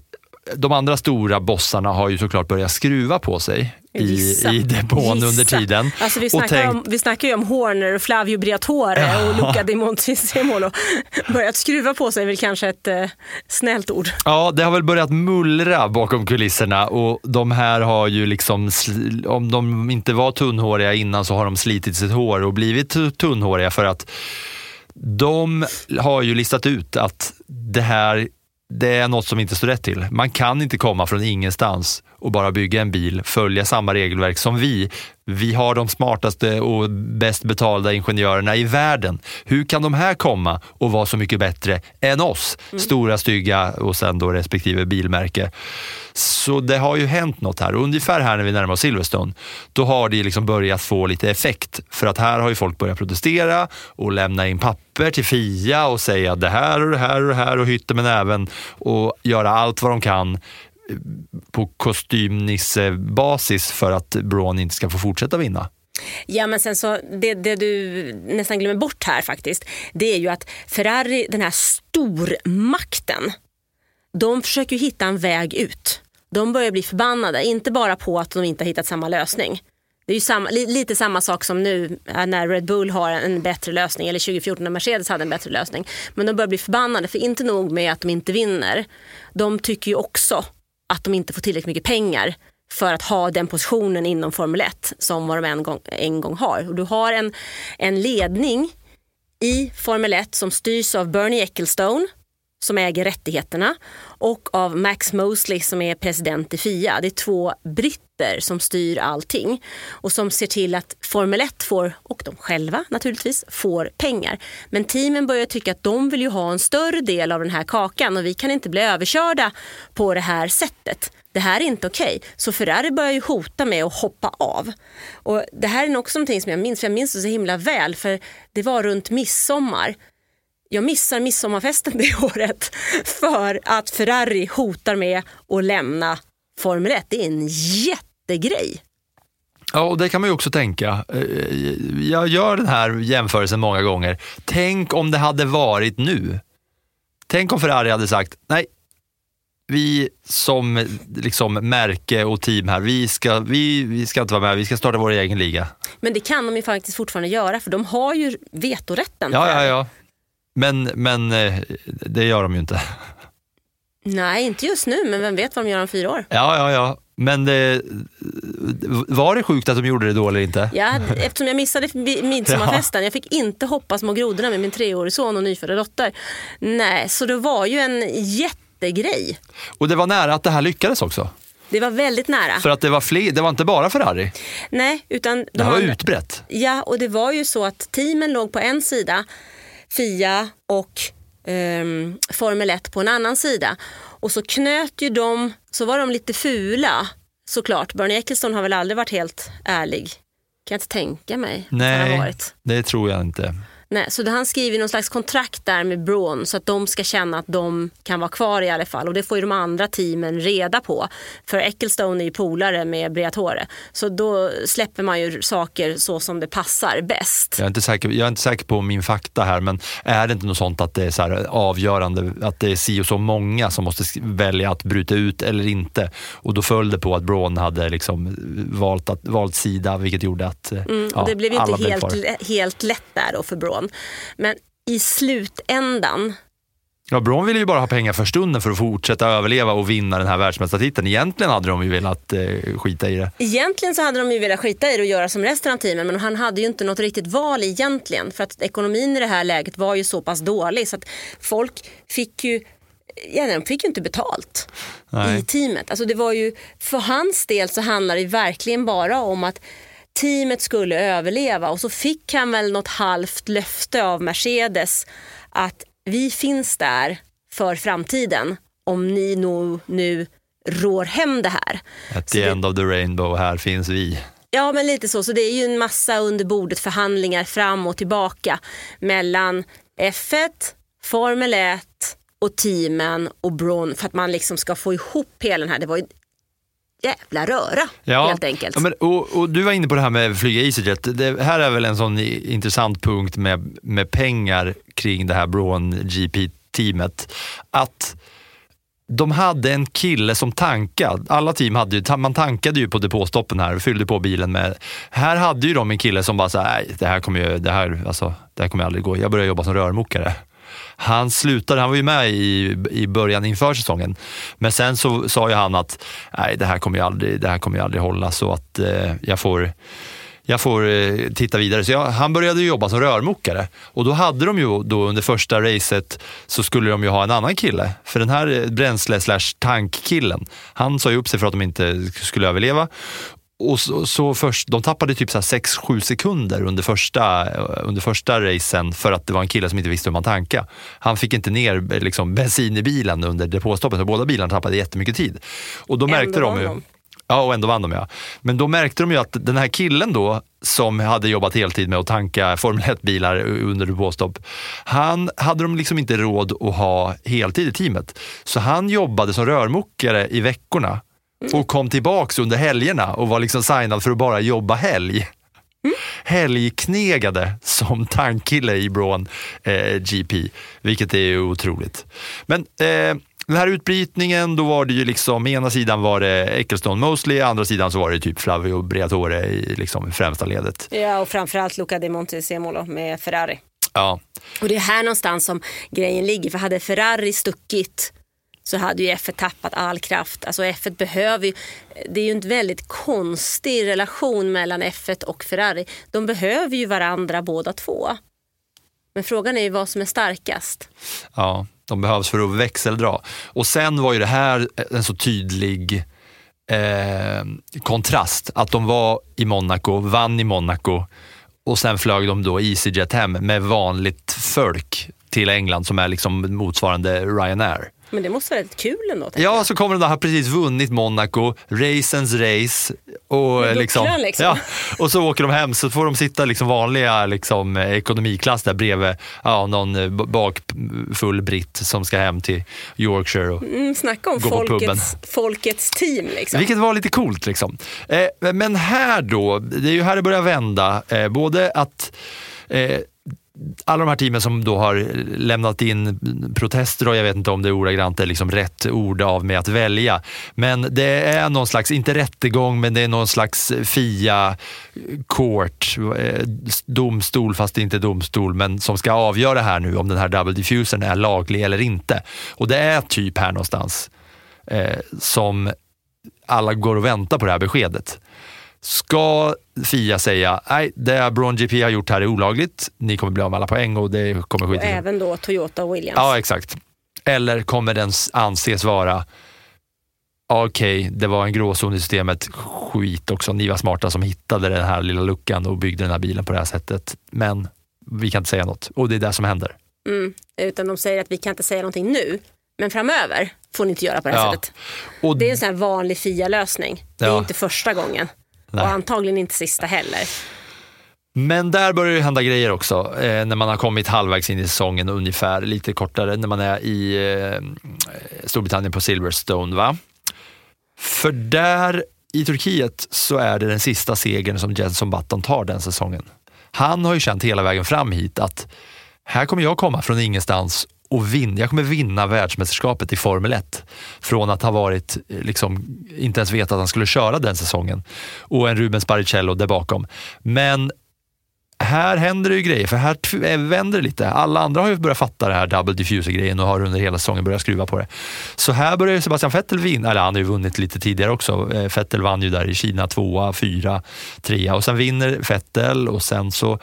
de andra stora bossarna har ju såklart börjat skruva på sig i, i depån Gissa. under tiden. Alltså vi, snackar tänkt- om, vi snackar ju om Horner, Flavio Briatore och Luca di Montezemolo. Börjat skruva på sig är väl kanske ett eh, snällt ord. Ja, det har väl börjat mullra bakom kulisserna och de här har ju liksom, om de inte var tunnhåriga innan så har de slitit sitt hår och blivit tu- tunnhåriga för att de har ju listat ut att det här det är något som inte står rätt till. Man kan inte komma från ingenstans och bara bygga en bil, följa samma regelverk som vi. Vi har de smartaste och bäst betalda ingenjörerna i världen. Hur kan de här komma och vara så mycket bättre än oss? Stora, stygga och sen då respektive bilmärke. Så det har ju hänt något här. Och ungefär här när vi närmar oss Silverstone, då har det liksom börjat få lite effekt. För att här har ju folk börjat protestera och lämna in papper till Fia och säga det här och det här och det här och hytter med näven och göra allt vad de kan på kostymnissebasis för att Braun inte ska få fortsätta vinna. Ja men sen så, det, det du nästan glömmer bort här faktiskt, det är ju att Ferrari, den här stormakten, de försöker ju hitta en väg ut. De börjar bli förbannade, inte bara på att de inte har hittat samma lösning. Det är ju samma, li, lite samma sak som nu eh, när Red Bull har en bättre lösning eller 2014 när Mercedes hade en bättre lösning. Men de börjar bli förbannade för inte nog med att de inte vinner. De tycker ju också att de inte får tillräckligt mycket pengar för att ha den positionen inom Formel 1 som vad de en gång, en gång har. Och du har en, en ledning i Formel 1 som styrs av Bernie Ecclestone som äger rättigheterna och av Max Mosley som är president i FIA. Det är två britter som styr allting och som ser till att Formel 1 får, och de själva naturligtvis, får pengar. Men teamen börjar tycka att de vill ju ha en större del av den här kakan och vi kan inte bli överkörda på det här sättet. Det här är inte okej. Så Ferrari börjar ju hota med att hoppa av. Och det här är också någonting som jag minns, för jag minns det så himla väl, för det var runt midsommar jag missar midsommarfesten det *laughs* året för att Ferrari hotar med att lämna Formel 1. Det är en jättegrej. Ja, och det kan man ju också tänka. Eh, Jag gör den här jämförelsen många gånger. Tänk om det hade varit nu. Tänk om Ferrari hade sagt, nej, vi som liksom märke och team här, vi ska, vi, vi ska inte vara med, vi ska starta vår egen liga. Men det kan de ju faktiskt fortfarande göra för de har ju vetorätten. Ja, ja, ja. Men, men eh, det gör de ju inte. Nej, inte just nu, men vem vet vad de gör om fyra år. Ja, ja, ja. Men det, var det sjukt att de gjorde det då eller inte? Ja, eftersom jag missade mi- midsommarfesten, jag fick inte hoppa små grodorna med min treårige son och nyfödda dotter. Nej, så det var ju en jättegrej. Och det var nära att det här lyckades också. Det var väldigt nära. För att det var fler, det var inte bara Ferrari. Nej, utan de Det här var andra- utbrett. Ja, och det var ju så att teamen låg på en sida, Fia och ehm, Formel 1 på en annan sida. Och så knöt ju de, så var de lite fula såklart. Bernie Ecclestone har väl aldrig varit helt ärlig. Kan jag inte tänka mig att han har Nej, varit. det tror jag inte. Nej, så han skriver någon slags kontrakt där med Braun så att de ska känna att de kan vara kvar i alla fall. Och det får ju de andra teamen reda på. För Ecclestone är ju polare med Briatore. Så då släpper man ju saker så som det passar bäst. Jag är, inte säker, jag är inte säker på min fakta här, men är det inte något sånt att det är så avgörande, att det är si och så många som måste välja att bryta ut eller inte? Och då föll det på att Braun hade liksom valt, att, valt sida, vilket gjorde att eh, Mm, ja, det blev ju inte helt, helt lätt där då för Braun. Men i slutändan Ja, Braun ville ju bara ha pengar för stunden för att fortsätta överleva och vinna den här världsmästartiteln. Egentligen hade de ju velat eh, skita i det. Egentligen så hade de ju velat skita i det och göra som resten av teamen men han hade ju inte något riktigt val egentligen för att ekonomin i det här läget var ju så pass dålig så att folk fick ju Ja, de fick ju inte betalt Nej. i teamet. Alltså det var ju, för hans del så handlar det verkligen bara om att teamet skulle överleva och så fick han väl något halvt löfte av Mercedes att vi finns där för framtiden om ni nu, nu rår hem det här. At Så the det- end of the rainbow, här finns vi. Ja men lite så, så det är ju en massa under bordet förhandlingar fram och tillbaka mellan F1, Formel 1 och teamen och Braun för att man liksom ska få ihop hela den här, det var ju jävla röra helt enkelt. Ja, men, och, och du var inne på det här med att flyga EasyJet. Det här är väl en sån intressant punkt med, med pengar kring det här Braun GP-teamet. Att de hade en kille som tankade. Alla team hade ju, man tankade ju på depåstoppen här och fyllde på bilen med. Här hade ju de en kille som bara sa, nej det här kommer ju, det här, alltså, det här kommer aldrig gå. Jag börjar jobba som rörmokare. Han slutade, han var ju med i, i början inför säsongen. Men sen så sa ju han att nej, det här kommer ju aldrig, det här kommer ju aldrig hålla så att eh, jag får jag får eh, titta vidare. Så jag, han började jobba som rörmokare och då hade de ju då under första racet så skulle de ju ha en annan kille. För den här eh, bränsle slash tankkillen, han sa ju upp sig för att de inte skulle överleva. Och så, så först, de tappade typ 6-7 sekunder under första, eh, under första racen för att det var en kille som inte visste hur man tankade. Han fick inte ner liksom, bensin i bilen under depåstoppet så båda bilarna tappade jättemycket tid. Och då Ändå märkte de vann ju... de. Ja, och ändå vann de ja. Men då märkte de ju att den här killen då, som hade jobbat heltid med att tanka Formel 1-bilar under depåstopp, han hade de liksom inte råd att ha heltid i teamet. Så han jobbade som rörmokare i veckorna och kom tillbaks under helgerna och var liksom signad för att bara jobba helg. Helgknegade som tankkille i Braun eh, GP, vilket är otroligt. Men eh, den här utbrytningen, då var det ju liksom, ena sidan var det Ecclestone Mosley, andra sidan så var det typ Flavio Briatore i liksom främsta ledet. Ja och framförallt Luca de Montezemolo med Ferrari. Ja, Och det är här någonstans som grejen ligger. För hade Ferrari stuckit så hade ju F1 tappat all kraft. Alltså F1 behöver ju, det är ju en väldigt konstig relation mellan F1 och Ferrari. De behöver ju varandra båda två. Men frågan är ju vad som är starkast. ja, de behövs för att växeldra. Och sen var ju det här en så tydlig eh, kontrast, att de var i Monaco, vann i Monaco och sen flög de då EasyJet hem med vanligt folk till England som är liksom motsvarande Ryanair. Men det måste vara rätt kul ändå. Ja, så kommer de då, har precis vunnit Monaco, racens race. Och, liksom, liksom. Ja, och så åker de hem så får de sitta liksom vanliga liksom, ekonomiklass där bredvid ja, någon eh, bakfull britt som ska hem till Yorkshire. Och, Mm, snacka om Gå på puben. folkets, folkets team. Liksom. vilket var lite coolt. Liksom. Eh, men här då, det är ju här det börjar vända. Eh, både att eh, alla de här teamen som då har lämnat in protester och jag vet inte om det är ordagrant är liksom rätt ord av mig att välja. Men det är någon slags, inte rättegång, men det är någon slags FIA court, eh, domstol fast det inte är domstol, men som ska avgöra här nu om den här double diffusern är laglig eller inte. Och det är typ här någonstans eh, som alla går och väntar på det här beskedet. Ska Fia säga, nej det Braun GP har gjort här är olagligt, ni kommer bli av med alla poäng och det kommer Och skita sig. även då Toyota och Williams. Ja, exakt. Eller kommer den anses vara, okej, det var en gråzon i systemet, skit också, ni var smarta som hittade den här lilla luckan och byggde den här bilen på det här sättet. Men vi kan inte säga något och det är det som händer. Mm, utan de säger att vi kan inte säga någonting nu, men framöver får ni inte göra på det här Ja. sättet. Och Det är en sån här vanlig FIA-lösning. Det är Ja. inte första gången. Nej. Och antagligen inte sista heller. Men där börjar det hända grejer också, eh, när man har kommit halvvägs in i säsongen ungefär, lite kortare, när man är i eh, Storbritannien på Silverstone. Va? För där i Turkiet så är det den sista segern som Jenson Button tar den säsongen. Han har ju känt hela vägen fram hit att här kommer jag komma från ingenstans och vinna. Jag kommer vinna världsmästerskapet i Formel 1. Från att ha varit, eh, liksom, inte ens veta att han skulle köra den säsongen. Och en Rubens Barrichello där bakom. Men här händer det ju grejer, för här eh, vänder det lite. Alla andra har ju börjat fatta det här double diffuser-grejen och har under hela säsongen börjat skruva på det. Så här börjar Sebastian Vettel vinna, eller han har ju vunnit lite tidigare också. Eh, Vettel vann ju där i Kina tvåa, fyra, trea och sen vinner Vettel och sen så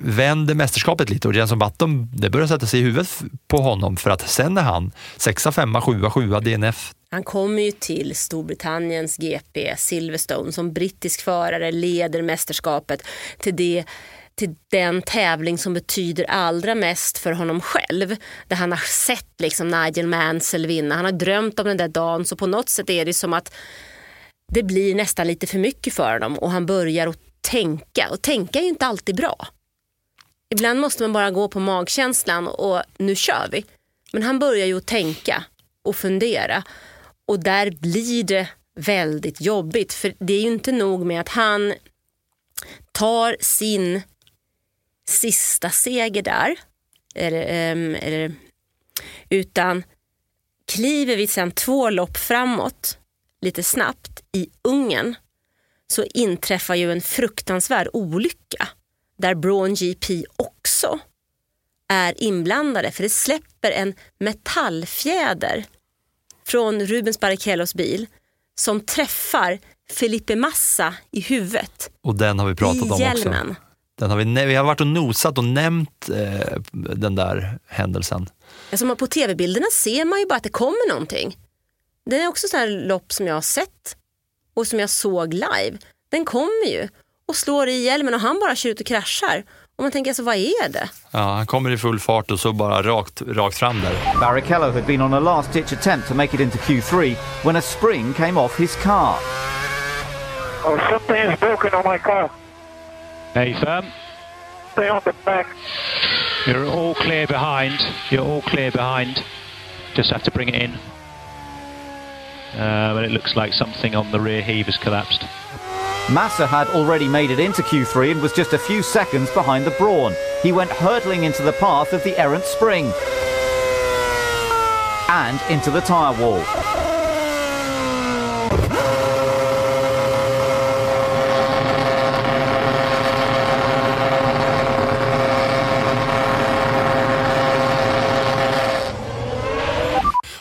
vänder mästerskapet lite och Jenson Button, det börjar sätta sig i huvudet på honom för att sen är han sexa, femma, sjua, sjua DNF. Han kommer ju till Storbritanniens GP Silverstone som brittisk förare, leder mästerskapet till, det, till den tävling som betyder allra mest för honom själv. Där han har sett liksom Nigel Mansell vinna, han har drömt om den där dagen så på något sätt är det som att det blir nästan lite för mycket för honom och han börjar att tänka och tänka är ju inte alltid bra. Ibland måste man bara gå på magkänslan och nu kör vi. Men han börjar ju tänka och fundera och där blir det väldigt jobbigt för det är ju inte nog med att han tar sin sista seger där eller, ehm, eller, utan kliver vi sen två lopp framåt lite snabbt i Ungern så inträffar ju en fruktansvärd olycka där Braun GP också är inblandade för det släpper en metallfjäder från Rubens Barrichellos bil som träffar Felipe Massa i huvudet. Och den har vi pratat om också. Den har vi, vi har varit och nosat och nämnt eh, den där händelsen. Alltså på tv-bilderna ser man ju bara att det kommer någonting. Det är också sådana lopp som jag har sett och som jag såg live. Den kommer ju och slår i hjälmen och han bara kör ut och kraschar. Och man tänker alltså vad är det? Ja, han kommer i full fart och så bara rakt, rakt fram där. Barrichello had been on a last ditch attempt to make it into Q3 when a spring came off his car. Oh, something is broken on my car. Nathan, Stay on the back. you're all clear behind. You're all clear behind. Just have to bring it in. Uh, but it looks like something on the rear heave has collapsed. Massa had already made it into Q3 and was just a few seconds behind the Brawn. He went hurtling into the path of the errant spring and into the tyre wall.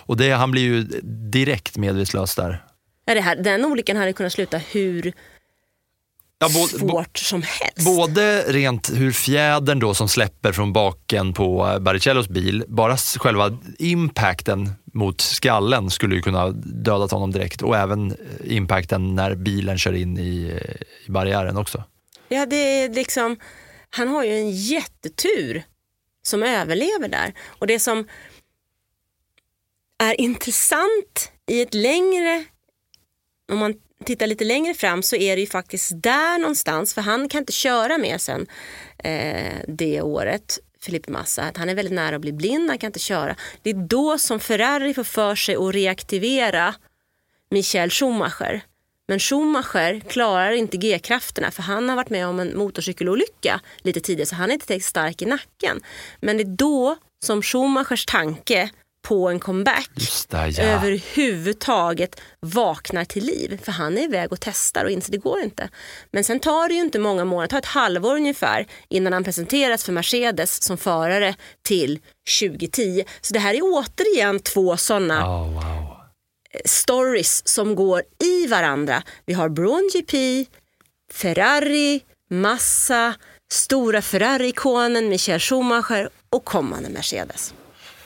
Och det, han blir ju direkt medvetslös där. Ja, det här, den olyckan hade kunnat sluta hur Ja, svårt som helst. Både rent hur fjädern då som släpper från baken på eh, Barrichellos bil, bara själva impacten mot skallen skulle ju kunna dödat honom direkt och även eh, impacten när bilen kör in i, eh, i barriären också. Ja, det är liksom, han har ju en jättetur som överlever där. Och det som är intressant i ett längre, om man tittar lite längre fram så är det ju faktiskt där någonstans, för han kan inte köra mer sen eh, det året, Felipe Massa, att han är väldigt nära att bli blind, han kan inte köra. Det är då som Ferrari får för sig att reaktivera Michael Schumacher. Men Schumacher klarar inte G-krafterna för han har varit med om en motorcykelolycka lite tidigare så han är inte tillräckligt stark i nacken. Men det är då som Schumachers tanke på en comeback det, ja. överhuvudtaget vaknar till liv. För han är iväg och testar och inser det går inte. Men sen tar det ju inte många månader, det tar ett halvår ungefär innan han presenteras för Mercedes som förare till 2010. Så det här är återigen två sådana Oh, wow. stories som går i varandra. Vi har Braun GP, Ferrari, Massa, stora Ferrari-ikonen Michael Schumacher och kommande Mercedes.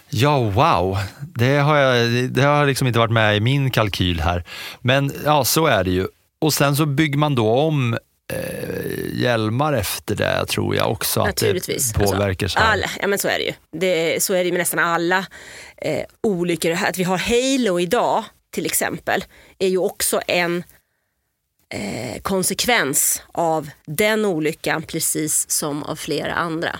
Ja, wow. Det har, jag, det har liksom inte varit med i min kalkyl här. Men ja, så är det ju. Och sen så bygger man då om eh, hjälmar efter det, tror jag också. Att Naturligtvis. det påverkar så här. alla, ja, men så är det ju. Det, så är det ju med nästan alla eh, olyckor. Att vi har Halo idag till exempel är ju också en eh, konsekvens av den olyckan precis som av flera andra.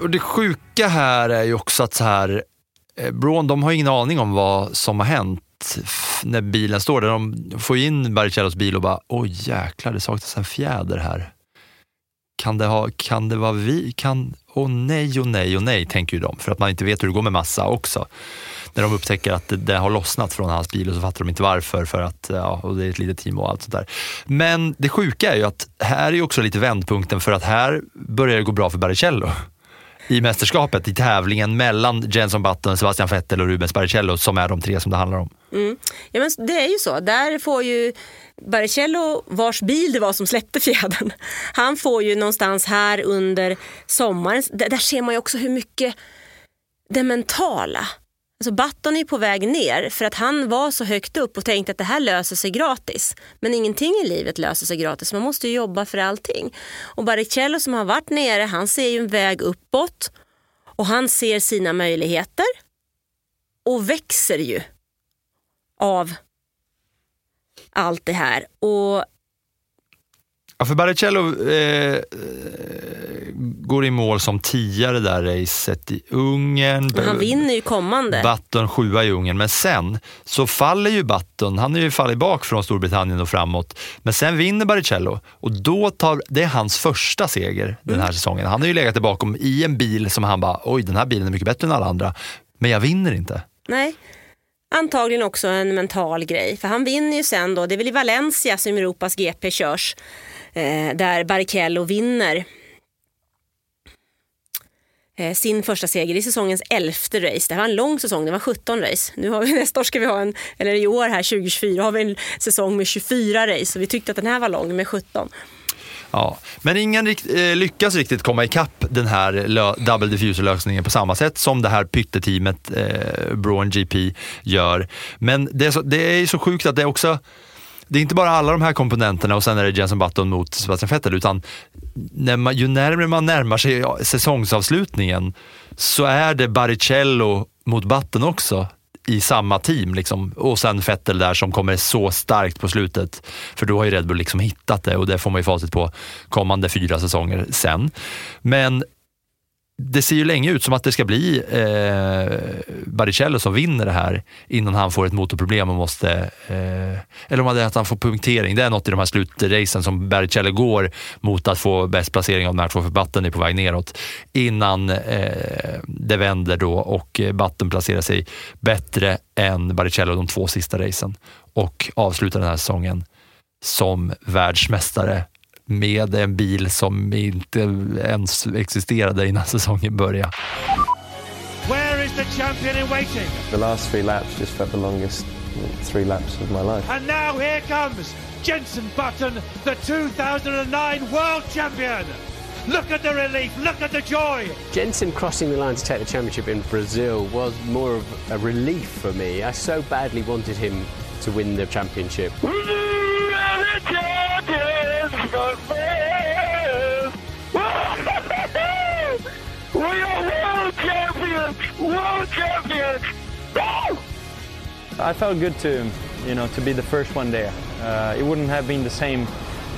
Och det sjuka här är ju också att så här, eh, Braun, de har ingen aning om vad som har hänt när bilen står där. De får in Barrichellos bil och bara, oj jäklar, det saknas en fjäder här. Kan det, ha, kan det vara vi? Kan, åh nej, och nej, och nej, tänker ju de. För att man inte vet hur det går med massa också. När de upptäcker att det, det har lossnat från hans bil och så fattar de inte varför. För att ja, och det är ett litet team och allt sånt där. Men det sjuka är ju att här är ju också lite vändpunkten för att här börjar det gå bra för Barrichello i mästerskapet, i tävlingen mellan Jenson Button, Sebastian Vettel och Rubens Barrichello som är de tre som det handlar om. Mm. Ja, men det är ju så. Där får ju Barrichello, vars bil det var som släppte fjädern, *laughs* han får ju någonstans här under sommaren, där, där ser man ju också hur mycket det mentala Alltså Button är på väg ner för att han var så högt upp och tänkte att det här löser sig gratis. Men ingenting i livet löser sig gratis, man måste ju jobba för allting. Och Barrichello som har varit nere, han ser ju en väg uppåt och han ser sina möjligheter och växer ju av allt det här. Och Ja, för Barrichello eh, eh, går i mål som tia det där racet i Ungern. han vinner ju kommande. Button sjua i Ungern, men sen så faller ju Button, han är ju fallit bak från Storbritannien och framåt, men sen vinner Barrichello och då tar, det är hans första seger den här Mm. säsongen. Han har ju legat bakom i en bil som han bara, oj den här bilen är mycket bättre än alla andra, men jag vinner inte. Nej, antagligen också en mental grej. För han vinner ju sen då, det är väl i Valencia som Europas GP körs, Eh, där Barrichello vinner eh, sin första seger i säsongens elfte race. Det här var en lång säsong, det var 17 race. Nu har vi, *laughs* nästa år ska vi ha en, eller i år här 2024 har vi en säsong med 24 race. Så vi tyckte att den här var lång med 17. Ja, men ingen rikt, eh, lyckas riktigt komma ikapp den här lö- double diffuser-lösningen på samma sätt som det här pytteteamet eh, Braun GP gör. Men det är, så, det är så sjukt att det är också det är inte bara alla de här komponenterna och sen är det Jenson Button mot Sebastian Vettel utan när man, ju närmare man närmar sig säsongsavslutningen så är det Baricello mot Button också i samma team. Liksom. Och sen Vettel där som kommer så starkt på slutet. För då har ju Red Bull liksom hittat det och det får man ju facit på kommande fyra säsonger sen. Men det ser ju länge ut som att det ska bli eh, Baricello som vinner det här innan han får ett motorproblem och måste... Eh, eller om det är att han får punktering. Det är något i de här slutracen som Baricello går mot att få bäst placering av de här två, för Batten är på väg neråt. Innan eh, det vänder då och Batten placerar sig bättre än Baricello de två sista racen och avslutar den här säsongen som världsmästare med en bil som inte ens existerade innan säsongen började. Where is the champion in waiting? The last three laps just felt the longest three laps of my life. And now here comes Jenson Button, the 2009 world champion. Look at the relief, look at the joy. Jensen crossing the line to take the championship in Brazil was more of a relief for me. I so badly wanted him to win the championship. *laughs* We are world champions! World champions! I felt good to, you know, to be the first one there. Uh, it wouldn't have been the same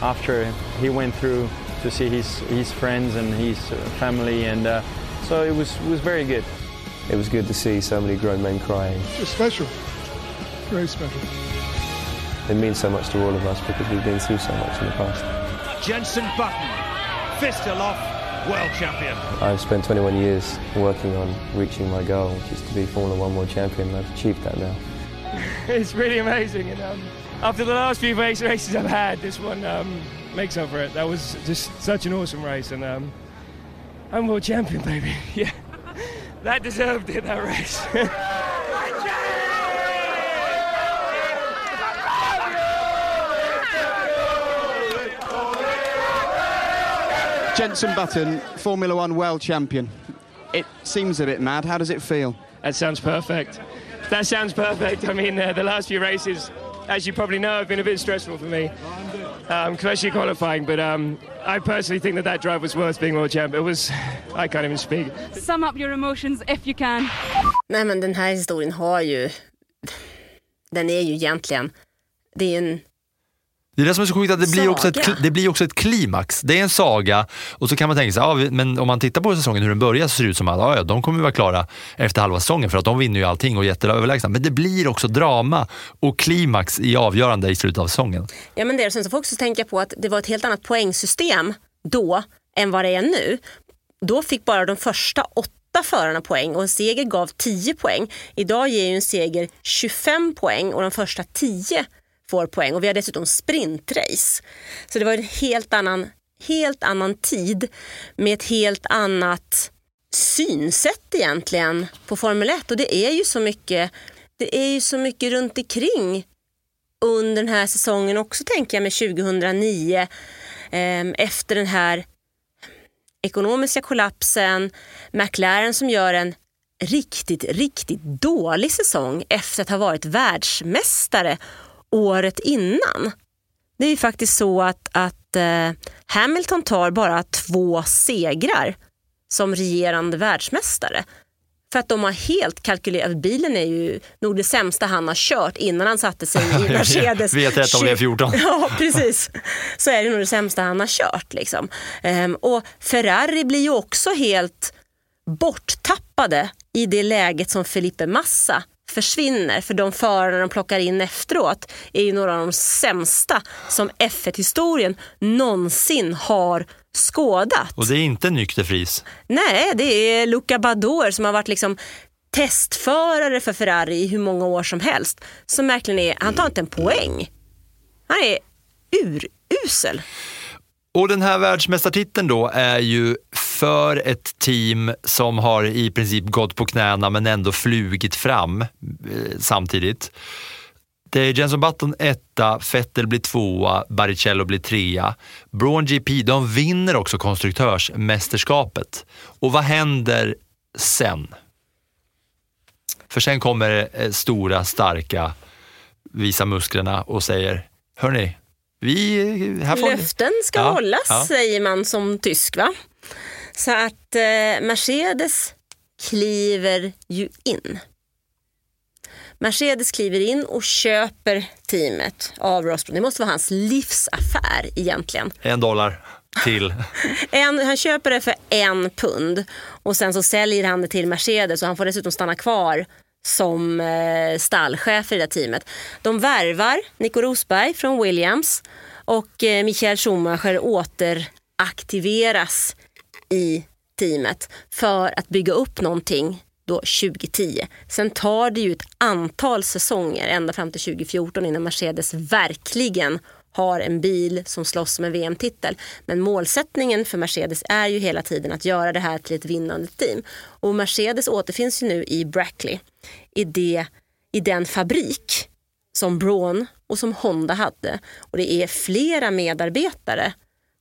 after he went through to see his his friends and his uh, family, and uh, so it was was very good. It was good to see so many grown men crying. It's special. Very special. It means so much to all of us because we've been through so much in the past. Jenson Button, fist aloft, world champion. I've spent 21 years working on reaching my goal, which is to be Formula One world champion, and I've achieved that now. *laughs* it's really amazing. And um, after the last few race races I've had, this one um, makes up for it. That was just such an awesome race, and um, I'm world champion, baby. *laughs* Yeah, that deserved it. That race. *laughs* Jenson Button, Formula One world champion. It seems a bit mad. How does it feel? That sounds perfect. That sounds perfect. I mean, uh, the last few races, as you probably know, have been a bit stressful for me. um, especially qualifying. But um, I personally think that that drive was worth being world champ. It was, I can't even speak. Sum up your emotions if you can. Nej men den här historien har ju, den är ju egentligen, det är en Det är det som är så sjukt att det blir, också ett, det blir också ett klimax. Det är en saga och så kan man tänka sig, ja, men om man tittar på säsongen hur den börjar så ser det ut som att ja, ja, de kommer vara klara efter halva säsongen för att de vinner ju allting och är jätteöverlägsna. Men det blir också drama och klimax i avgörande i slutet av säsongen. Ja men det är. Sen så får också tänka på att det var ett helt annat poängsystem då än vad det är nu. Då fick bara de första åtta förarna poäng och en seger gav 10 poäng. Idag ger ju en seger 25 poäng och de första 10 får poäng och vi har dessutom sprintrace. Så det var en helt annan, helt annan tid med ett helt annat synsätt egentligen på Formel 1 och det är ju så mycket, det är ju så mycket runt omkring under den här säsongen också tänker jag med 2009 ehm, efter den här ekonomiska kollapsen, McLaren som gör en riktigt, riktigt dålig säsong efter att ha varit världsmästare året innan. Det är ju faktiskt så att, att eh, Hamilton tar bara två segrar som regerande världsmästare. För att de har helt kalkylerat, bilen är ju nog det sämsta han har kört innan han satte sig i Mercedes. V13 och V14. Ja, precis. Så är det nog det sämsta han har kört. Liksom. Ehm, och Ferrari blir ju också helt borttappade i det läget som Felipe Massa försvinner. För de förare de plockar in efteråt är ju några av de sämsta som F1-historien någonsin har skådat. Och det är inte nykter fris. Nej, det är Luca Badoer som har varit liksom testförare för Ferrari i hur många år som helst. Som verkligen är, han tar inte en poäng. Han är urusel. Och den här världsmästartiteln då är ju för ett team som har i princip gått på knäna men ändå flugit fram eh, samtidigt. Det är Jenson Button etta, Vettel blir tvåa, Baricello blir trea. Braun GP, de vinner också konstruktörsmästerskapet. Och vad händer sen? För sen kommer eh, stora, starka, visa musklerna och säger, hörni, vi, här får ni." Löften ska Ja, hållas ja. säger man som tysk va? Så att eh, Mercedes kliver ju in. Mercedes kliver in och köper teamet av Ross Brown. Det måste vara hans livsaffär egentligen. En dollar till. *laughs* En, han köper det för en pund och sen så säljer han det till Mercedes och han får dessutom stanna kvar som eh, stallchef i det där teamet. De värvar Nico Rosberg från Williams och eh, Michael Schumacher återaktiveras i teamet för att bygga upp någonting då 2010. Sen tar det ju ett antal säsonger ända fram till 2014 innan Mercedes verkligen har en bil som slåss om en VM-titel. Men målsättningen för Mercedes är ju hela tiden att göra det här till ett vinnande team. Och Mercedes återfinns ju nu i Brackley, i, det, i den fabrik som Braun och som Honda hade. Och det är flera medarbetare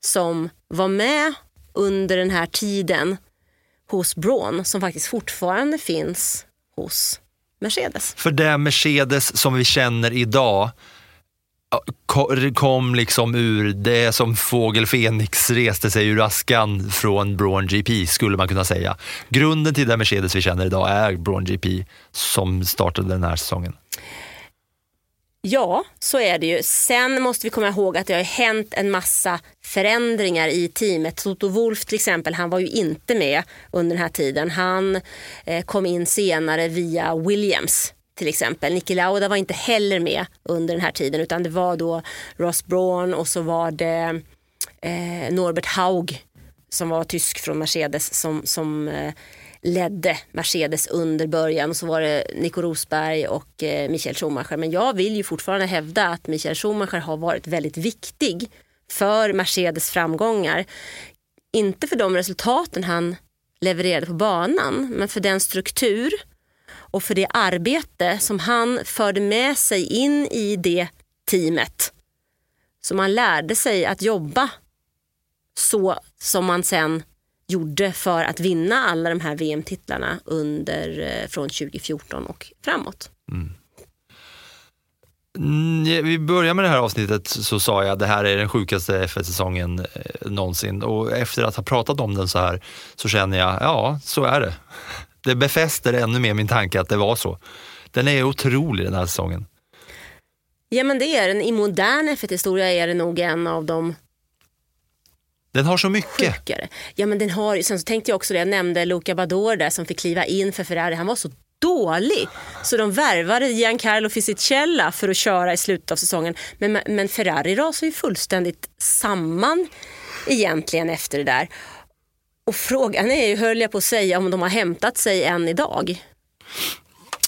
som var med under den här tiden hos Braun som faktiskt fortfarande finns hos Mercedes. För det Mercedes som vi känner idag kom liksom ur, det är som fågel Fenix reste sig ur askan från Braun GP skulle man kunna säga. Grunden till den Mercedes vi känner idag är Braun GP som startade den här säsongen. Ja, så är det ju. Sen måste vi komma ihåg att det har hänt en massa förändringar i teamet. Toto Wolf till exempel, han var ju inte med under den här tiden. Han eh, kom in senare via Williams till exempel. Niki Lauda var inte heller med under den här tiden utan det var då Ross Braun och så var det eh, Norbert Haug som var tysk från Mercedes som, som eh, ledde Mercedes under början och så var det Nico Rosberg och eh, Michael Schumacher. Men jag vill ju fortfarande hävda att Michael Schumacher har varit väldigt viktig för Mercedes framgångar. Inte för de resultaten han levererade på banan men för den struktur och för det arbete som han förde med sig in i det teamet. Så man lärde sig att jobba så som man sen gjorde för att vinna alla de här VM-titlarna under, eh, från 2014 och framåt. Mm, vi börjar med det här avsnittet så sa jag att det här är den sjukaste F1-säsongen eh, någonsin och efter att ha pratat om den så här så känner jag, ja så är det. Det befäster ännu mer min tanke att det var så. Den är otrolig den här säsongen. Ja men det är den. I modern F1-historia är det nog en av de Den har så mycket. sjukare. Ja men den har sen så tänkte jag också det, jag nämnde Luca Bador där som fick kliva in för Ferrari. Han var så dålig så de värvade Giancarlo Fisichella för att köra i slutet av säsongen. Men, men Ferrari rasade ju fullständigt samman egentligen efter det där. Och frågan är ju, höll jag på att säga, om de har hämtat sig än idag.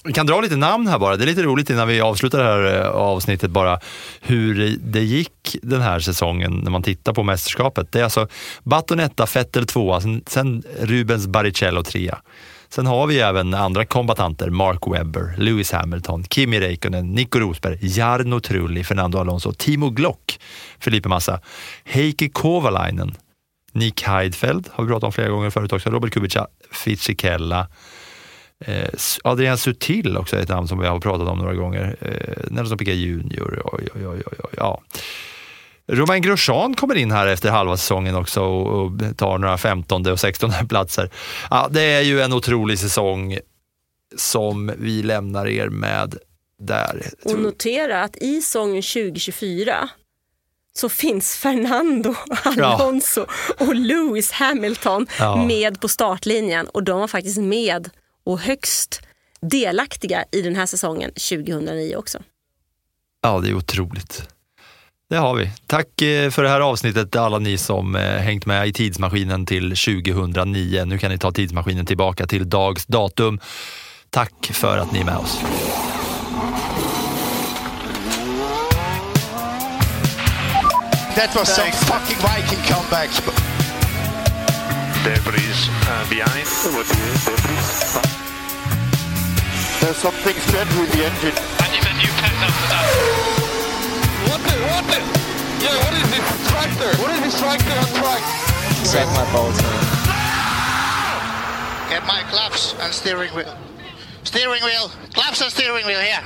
Vi kan dra lite namn här bara. Det är lite roligt innan vi avslutar det här eh, avsnittet bara hur det gick den här säsongen när man tittar på mästerskapet. Det är alltså Batonetta, Vettel tvåa, sen, sen Rubens Barrichello trea. Sen har vi även andra kombatanter, Mark Webber, Lewis Hamilton, Kimi Räikkönen, Nico Rosberg, Jarno Trulli, Fernando Alonso, Timo Glock, Felipe Massa, Heikki Kovalainen, Nick Heidfeld har vi pratat om flera gånger förut också, Robert Kubica, Fisichella, Eh, Adrian Sutil också är ett namn som vi har pratat om några gånger. Eh, Nelson Piquet Junior. Oj, oj, oj, oj, oj, ja. Romain Grosjean kommer in här efter halva säsongen också och, och tar några 15 och 16 platser. Ja, det är ju en otrolig säsong som vi lämnar er med där. Och notera att i säsongen 2024 så finns Fernando *laughs* Alonso och Lewis Hamilton Ja. med på startlinjen och de var faktiskt med och högst delaktiga i den här säsongen 2009 också. Ja, det är otroligt. Det har vi. Tack eh, för det här avsnittet alla ni som eh, hängt med i tidsmaskinen till 2009. Nu kan ni ta tidsmaskinen tillbaka till dags datum. Tack för att ni är med oss. That was some fucking Viking comeback. Debris uh, behind. There's something strange with the engine. And you said you kept up to that. What the, what the? Yeah, what is this tractor? What is this tractor on track? Suck my balls, Get my claps and steering wheel. Steering wheel. Claps and steering wheel here.